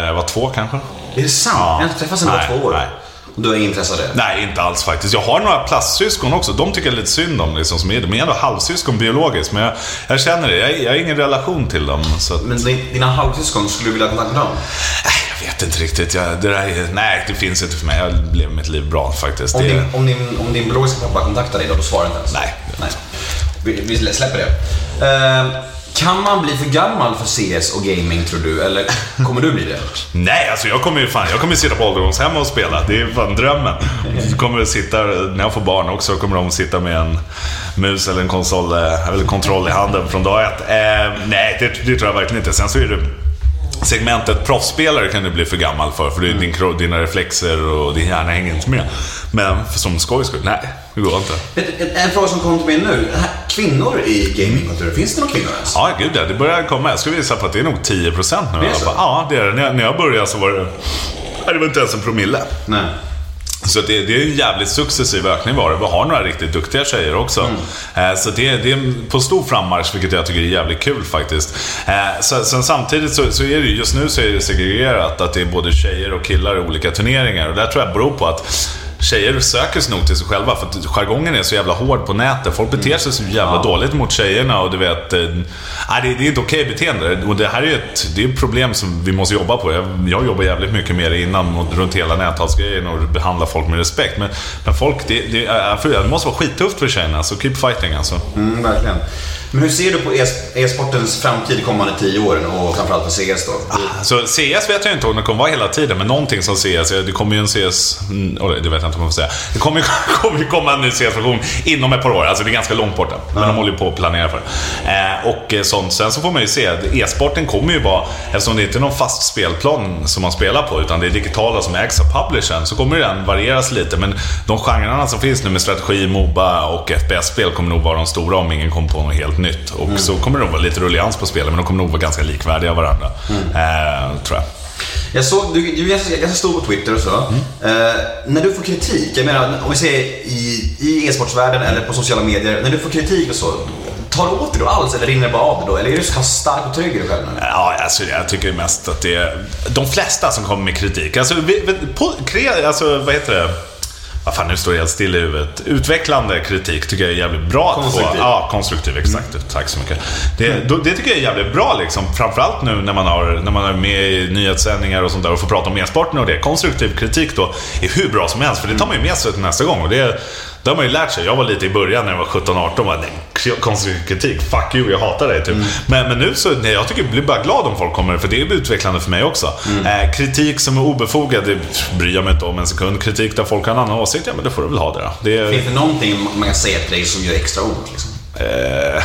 [SPEAKER 3] jag var två kanske.
[SPEAKER 1] Är det sant?
[SPEAKER 3] Ja.
[SPEAKER 1] Ni har inte träffats sedan du var två år?
[SPEAKER 3] nej.
[SPEAKER 1] Och du intresse av det?
[SPEAKER 3] Nej, inte alls faktiskt. Jag har några plastsyskon också. De tycker jag lite synd om, liksom, som är, de är ändå halvsyskon biologiskt. Men jag, jag känner det. Jag, jag har ingen relation till dem. Att,
[SPEAKER 1] Men din- dina halvsyskon, skulle du vilja ha kontakt med dem?
[SPEAKER 3] nej, jag vet inte riktigt. Jag, det där är, nej, det finns inte för mig. Jag lever mitt liv bra faktiskt.
[SPEAKER 1] Om
[SPEAKER 3] Det,
[SPEAKER 1] din, om, din, om din biologiska pappa kontaktar dig då, då svarar du inte ens?
[SPEAKER 3] Nej.
[SPEAKER 1] Nej. Vi, vi släpper det. Eh, kan man bli för gammal för CS och gaming tror du? Eller kommer du bli det?
[SPEAKER 3] nej, alltså jag kommer ju fan, jag kommer sitta på ålderdomshem och spela. Det är fan drömmen. Jag kommer sitta, när jag får barn också, kommer de sitta med en mus eller en konsol, eller kontroll i handen från dag ett. Eh, nej, det, det tror jag verkligen inte. Sen så är det segmentet proffsspelare kan du bli för gammal för. För din, dina reflexer och din hjärna hänger inte med. Men för som skojs skull, nej, det går inte.
[SPEAKER 1] En, en fråga som kom till mig nu. Kvinnor i gamingkulturen, finns det några kvinnor ens?
[SPEAKER 3] Ja, gud ja. Det börjar komma. Jag skulle visa på att det är nog 10% nu.
[SPEAKER 1] Det är så?
[SPEAKER 3] Ja, det är det. När jag började så var det... Nej, det var inte ens en promille.
[SPEAKER 1] Nej.
[SPEAKER 3] Så det, det är en jävligt successiv ökning var det. Vi har några riktigt duktiga tjejer också.
[SPEAKER 1] Mm.
[SPEAKER 3] Eh, Så det, det är på stor frammarsch, vilket jag tycker är jävligt kul faktiskt. Eh, Så, sen samtidigt så, så är det ju, just nu så är det segregerat att det är både tjejer och killar i olika turneringar. Och det tror jag beror på att Tjejer söker sig nog till sig själva för att jargongen är så jävla hård på nätet. Folk beter sig så jävla dåligt mot tjejerna och du vet... Eh, det, det är inte okej beteende. Och det här är ju ett, det är ett problem som vi måste jobba på. Jag, jag jobbar jävligt mycket med det innan och runt hela näthalsgrejen och behandla folk med respekt. Men, men folk, det, det, är- det måste vara skittufft för tjejerna. Så keep fighting alltså.
[SPEAKER 1] Mm, verkligen. Men hur ser du på e-sportens framtid de kommande tio åren och framförallt för CS då?
[SPEAKER 3] Så CS vet jag inte om det kommer vara hela tiden, men någonting som CS, det kommer ju en CS, mm, oj, det vet jag inte om jag får säga. Det kommer ju kommer ju komma en ny CS-version inom ett par år. Alltså det är ganska långt borta. Men de håller ju på att planera för det. Eh, och eh, sånt. Sen så får man ju se. E-sporten kommer ju vara, eftersom det inte är någon fast spelplan som man spelar på, utan det är digitala som ägs av publishern, så kommer den varieras lite. Men de genrerna som finns nu med strategi, Moba och FPS-spel kommer nog vara de stora om ingen kommer på något helt nytt. Och så kommer det nog vara lite rullians på spelen, men de kommer nog vara ganska likvärdiga varandra. Eh, tror jag.
[SPEAKER 1] Jag såg, du, du är ganska, stor på Twitter och så. Eh, när du får kritik, jag menar om vi säger i, i e-sportsvärlden eller på sociala medier, när du får kritik och så, tar du åt dig då alls eller rinner det bara av det då? Eller är du så stark och trygg i dig själv nu?
[SPEAKER 3] Ja, alltså, jag tycker mest att det är de flesta som kommer med kritik. Alltså, vi, vi, på, kre, alltså vad heter det? Vad fan, nu står det helt still i huvudet. Utvecklande kritik tycker jag är jävligt bra. att få.
[SPEAKER 1] Konstruktiv.
[SPEAKER 3] Ja, konstruktiv. Exakt. Tack så mycket. Det, det tycker jag är jävligt bra, liksom. framförallt nu när man, har, när man är med i nyhetssändningar och sånt där och får prata om e-sporten och det. Konstruktiv kritik då är hur bra som helst, för det tar man ju med sig till nästa gång. Och det, det har man ju lärt sig. Jag var lite i början när jag var 17-18 bara, konstruktiv kritik, fuck you, jag hatar dig typ. Men, men nu så, nej, jag tycker jag blir bara glad om folk kommer, för det är utvecklande för mig också. Eh, kritik som är obefogad, det bryr jag mig inte om en sekund. Kritik där folk har en annan åsikt, ja men det får du väl ha det då. Det är,
[SPEAKER 1] Finns det någonting man kan säga till dig som gör extra ont? Liksom?
[SPEAKER 3] Eh,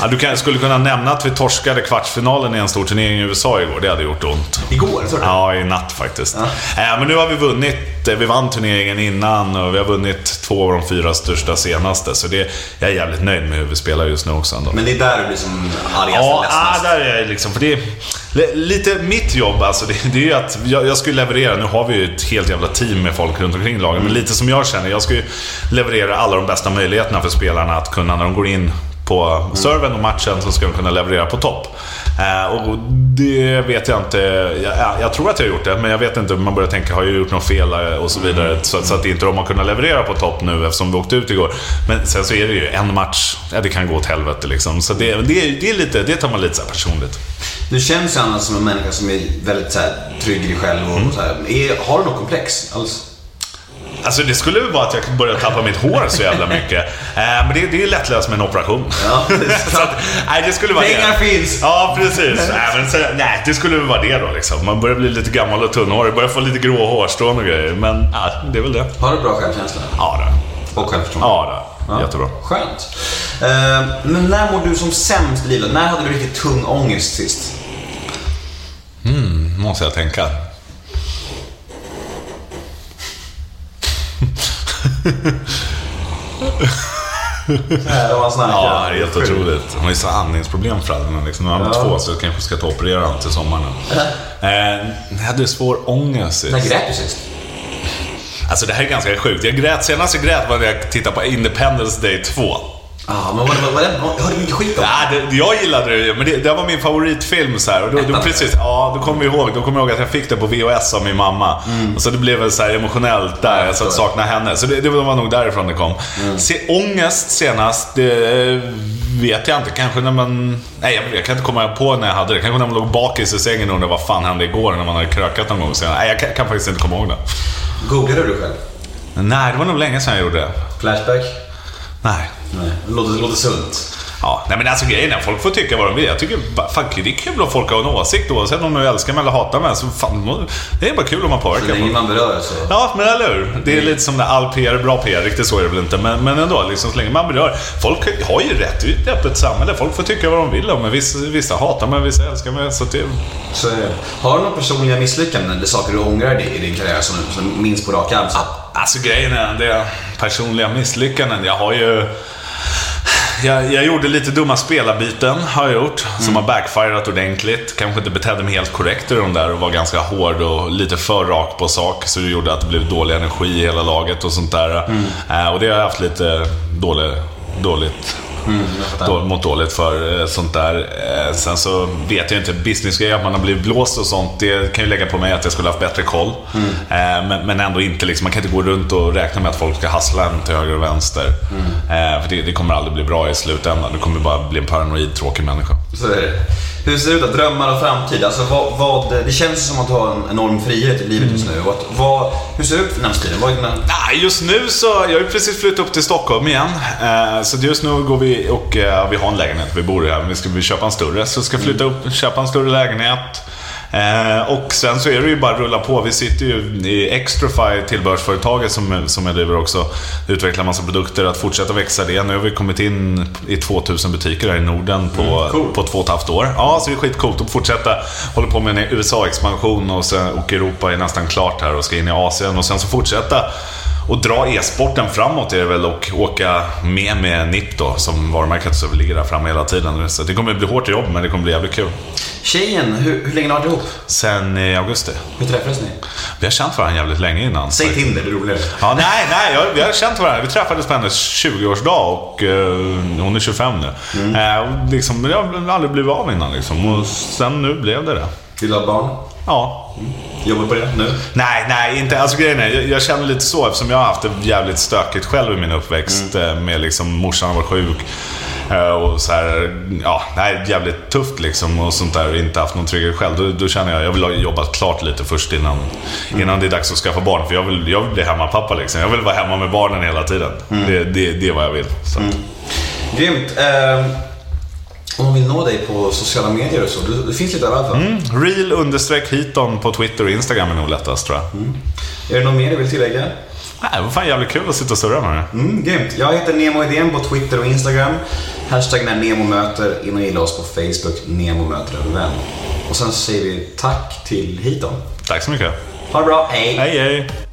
[SPEAKER 3] ja, du kan, skulle kunna nämna att vi torskade kvartsfinalen i en stor turnering i USA igår. Det hade gjort ont.
[SPEAKER 1] Igår, du?
[SPEAKER 3] Ja, i natt faktiskt. Eh, men nu har vi vunnit. eh, Vi vann turneringen innan och vi har vunnit två av de fyra största senaste. Så det, jag är jävligt nöjd med hur vi spelar just nu också. Ändå.
[SPEAKER 1] Men det är där du blir som argast
[SPEAKER 3] Ja,
[SPEAKER 1] och
[SPEAKER 3] ah,
[SPEAKER 1] ledsnast.
[SPEAKER 3] där är jag liksom. För det är li- lite mitt jobb alltså. Det, det är ju att jag, jag ska ju leverera. Nu har vi ju ett helt jävla team med folk runt omkring lagen. Men lite som jag känner. Jag ska ju leverera alla de bästa möjligheterna för spelarna att kunna, när de går in på servern och matchen, så ska de kunna leverera på topp. Eh, och det vet jag inte. Jag, ja, jag tror att jag har gjort det, men jag vet inte. Man börjar tänka, har jag gjort något fel eh, och så vidare. Så, så att inte de har kunnat leverera på topp nu eftersom vi åkte ut igår. Men sen så är det ju en match, ja, det kan gå åt helvete liksom. Så det, det, det, är lite, det tar man lite så här personligt.
[SPEAKER 1] Du känns ju annars som en människa som är väldigt så här, trygg i dig själv. Och,
[SPEAKER 3] Mm.
[SPEAKER 1] så här. Är, har du något komplex alls?
[SPEAKER 3] Alltså det skulle väl vara att jag börjar tappa mitt hår så jävla mycket. Eh, men det, det är lättlöst med en operation.
[SPEAKER 1] Ja,
[SPEAKER 3] så att, nej, det skulle vara
[SPEAKER 1] Pengar
[SPEAKER 3] det.
[SPEAKER 1] finns.
[SPEAKER 3] Ja, precis. Nej, men så, nej, det skulle väl vara det då liksom. Man börjar bli lite gammal och tunnhårig, börjar få lite grå hårstrån och grejer. Men ja, det är väl det.
[SPEAKER 1] Har du bra självkänsla?
[SPEAKER 3] Ja, då.
[SPEAKER 1] Och självförtroende?
[SPEAKER 3] Ja, då. Jättebra.
[SPEAKER 1] Skönt. Eh, men när mår du som sämst i livet? När hade du riktigt tung ångest sist?
[SPEAKER 3] Måste jag tänka.
[SPEAKER 1] Så här, sån här
[SPEAKER 3] Ja, det är helt otroligt. Hon har ju så andningsproblem föräldrarna. Liksom. Nu har han två, så kanske ska ta och operera honom till sommaren. Eh, jag hade svår ångest sist.
[SPEAKER 1] När grät du sist?
[SPEAKER 3] Alltså det här är ganska sjukt. Jag grät, senast jag grät var när jag tittade på Independence Day 2.
[SPEAKER 1] Ja, men vad, vad, vad, vad, hörde du mycket skit om?
[SPEAKER 3] Ja, det, jag gillade det, men det, det var min favoritfilm. Så här, och då, då, precis, ja, då kommer jag ihåg, då kommer jag ihåg att jag fick det på VHS av min mamma. Och så det blev väl så här emotionellt där,
[SPEAKER 1] jag
[SPEAKER 3] jag så att sakna henne. Så det, det var nog därifrån det kom. Se, ångest senast, det eh, vet jag inte. Kanske när man... Nej, jag, jag kan inte komma på när jag hade det. Kanske när man låg bakis i sängen och undrade vad fan hände igår när man hade krökat någon gång senare. Nej, jag kan, kan faktiskt inte komma ihåg det.
[SPEAKER 1] Googlade du själv?
[SPEAKER 3] Nej, det var nog länge sedan jag gjorde det.
[SPEAKER 1] Flashback?
[SPEAKER 3] Nej.
[SPEAKER 1] Nej. Det låter, det låter sunt.
[SPEAKER 3] Ja, nej men alltså grejen är, folk får tycka vad de vill. Jag tycker fan, det är kul om folk har en åsikt oavsett om de älskar mig eller hatar mig. Så fan, det är bara kul om man
[SPEAKER 1] Så
[SPEAKER 3] påverkar.
[SPEAKER 1] länge man berör så.
[SPEAKER 3] Ja, men eller hur? Det är lite som när all PR är bra PR. Riktigt så är det väl inte. Men, men ändå, liksom, så länge man berör. Folk har ju rätt. Det är ett öppet samhälle. Folk får tycka vad de vill om mig. Vissa, vissa hatar mig, vissa älskar mig. Så det,
[SPEAKER 1] så. Har du några personliga misslyckanden eller saker du ångrar i din karriär som, som minns på rak arm? Så?
[SPEAKER 3] Alltså grejen är, det personliga misslyckanden. Jag har ju... Jag, jag gjorde lite dumma spelarbyten, har jag gjort. Som har backfirat ordentligt. Kanske inte betedde mig helt korrekt i de där och var ganska hård och lite för rak på sak. Så det gjorde att det blev dålig energi i hela laget och sånt där. Eh, och det har jag haft lite dålig, dåligt då, mått dåligt för eh, sånt där. Eh, Sen så vet jag inte, businessgrejer, att man har blivit blåst och sånt. Det kan ju lägga på mig att jag skulle haft bättre koll. Eh, Men, men ändå inte, liksom, man kan inte gå runt och räkna med att folk ska hassla en till höger och vänster. Eh, För det, det kommer aldrig bli bra i slutändan. Du kommer bara bli en paranoid, tråkig människa.
[SPEAKER 1] Så är det. Hur ser det ut då? Drömmar och framtid? Alltså, vad, vad, det känns som att du har en enorm frihet i livet just nu. Vad, vad, hur ser det ut för närmast tiden? Vad är dina...
[SPEAKER 3] Just nu så, jag har ju precis flyttat upp till Stockholm igen. Eh, så just nu går vi och, eh, vi har en lägenhet, vi bor i här, men vi ska vi köpa en större. Så ska flytta upp, köpa en större lägenhet. Eh, och sen så är det ju bara att rulla på. Vi sitter ju i Extrafy, tillbehörsföretaget som, som jag driver också. Utvecklar massa produkter, att fortsätta växa det. Nu har vi kommit in i 2000 butiker här i Norden på, på två och ett halvt år. Ja, så det är skitcoolt att fortsätta. Håller på med en USA-expansion och, sen, och Europa är nästan klart här och ska in i Asien. Och sen så fortsätta och dra e-sporten framåt är det väl och åka med med NIP då, som varumärket så ligger där framme hela tiden. Så det kommer bli hårt jobb, men det kommer bli jävligt kul.
[SPEAKER 1] Tjejen, hur, hur länge har ni varit ihop?
[SPEAKER 3] Sen i augusti.
[SPEAKER 1] Hur träffades ni?
[SPEAKER 3] Vi har känt varandra jävligt länge innan.
[SPEAKER 1] Säg Tinder, det är roligare.
[SPEAKER 3] Ja, nej, nej, jag, vi har känt varandra. Vi träffades på hennes 20-årsdag och eh, hon är 25 nu. Eh, och liksom, jag har aldrig blivit av innan liksom. Och sen nu blev det det.
[SPEAKER 1] Vill du ha barn?
[SPEAKER 3] Ja.
[SPEAKER 1] Jobbar på det nu?
[SPEAKER 3] Nej, nej, inte. Alltså grejen är, jag, jag känner lite så eftersom jag har haft det jävligt stökigt själv i min uppväxt. eh, Med liksom, morsan var sjuk. eh, Och så här, ja, är jävligt tufft liksom och sånt där. Inte haft någon trygghet själv. Då, då känner jag, jag vill ha jobbat klart lite först innan, innan det är dags att skaffa barn. För jag vill, jag vill bli hemmapappa liksom. Jag vill vara hemma med barnen hela tiden. Det, det, det är vad jag vill. Så. att-
[SPEAKER 1] Grymt. Eh, om man vill nå dig på sociala medier och så, du, det finns lite överallt va?
[SPEAKER 3] Real understreck hiton på Twitter och Instagram är nog lättast tror jag.
[SPEAKER 1] Är det något mer du vill tillägga?
[SPEAKER 3] Nej, det var fan jävligt kul att sitta och surra med det.
[SPEAKER 1] Mm, grymt. Jag heter Nemo Idén på Twitter och Instagram. Hashtaggen är NEMOMÖTER. In och gilla oss på Facebook, Nemo möter en vän. Och sen så säger vi tack till Hiton.
[SPEAKER 3] Tack så mycket.
[SPEAKER 1] Ha det bra, hej!
[SPEAKER 3] Hej hej!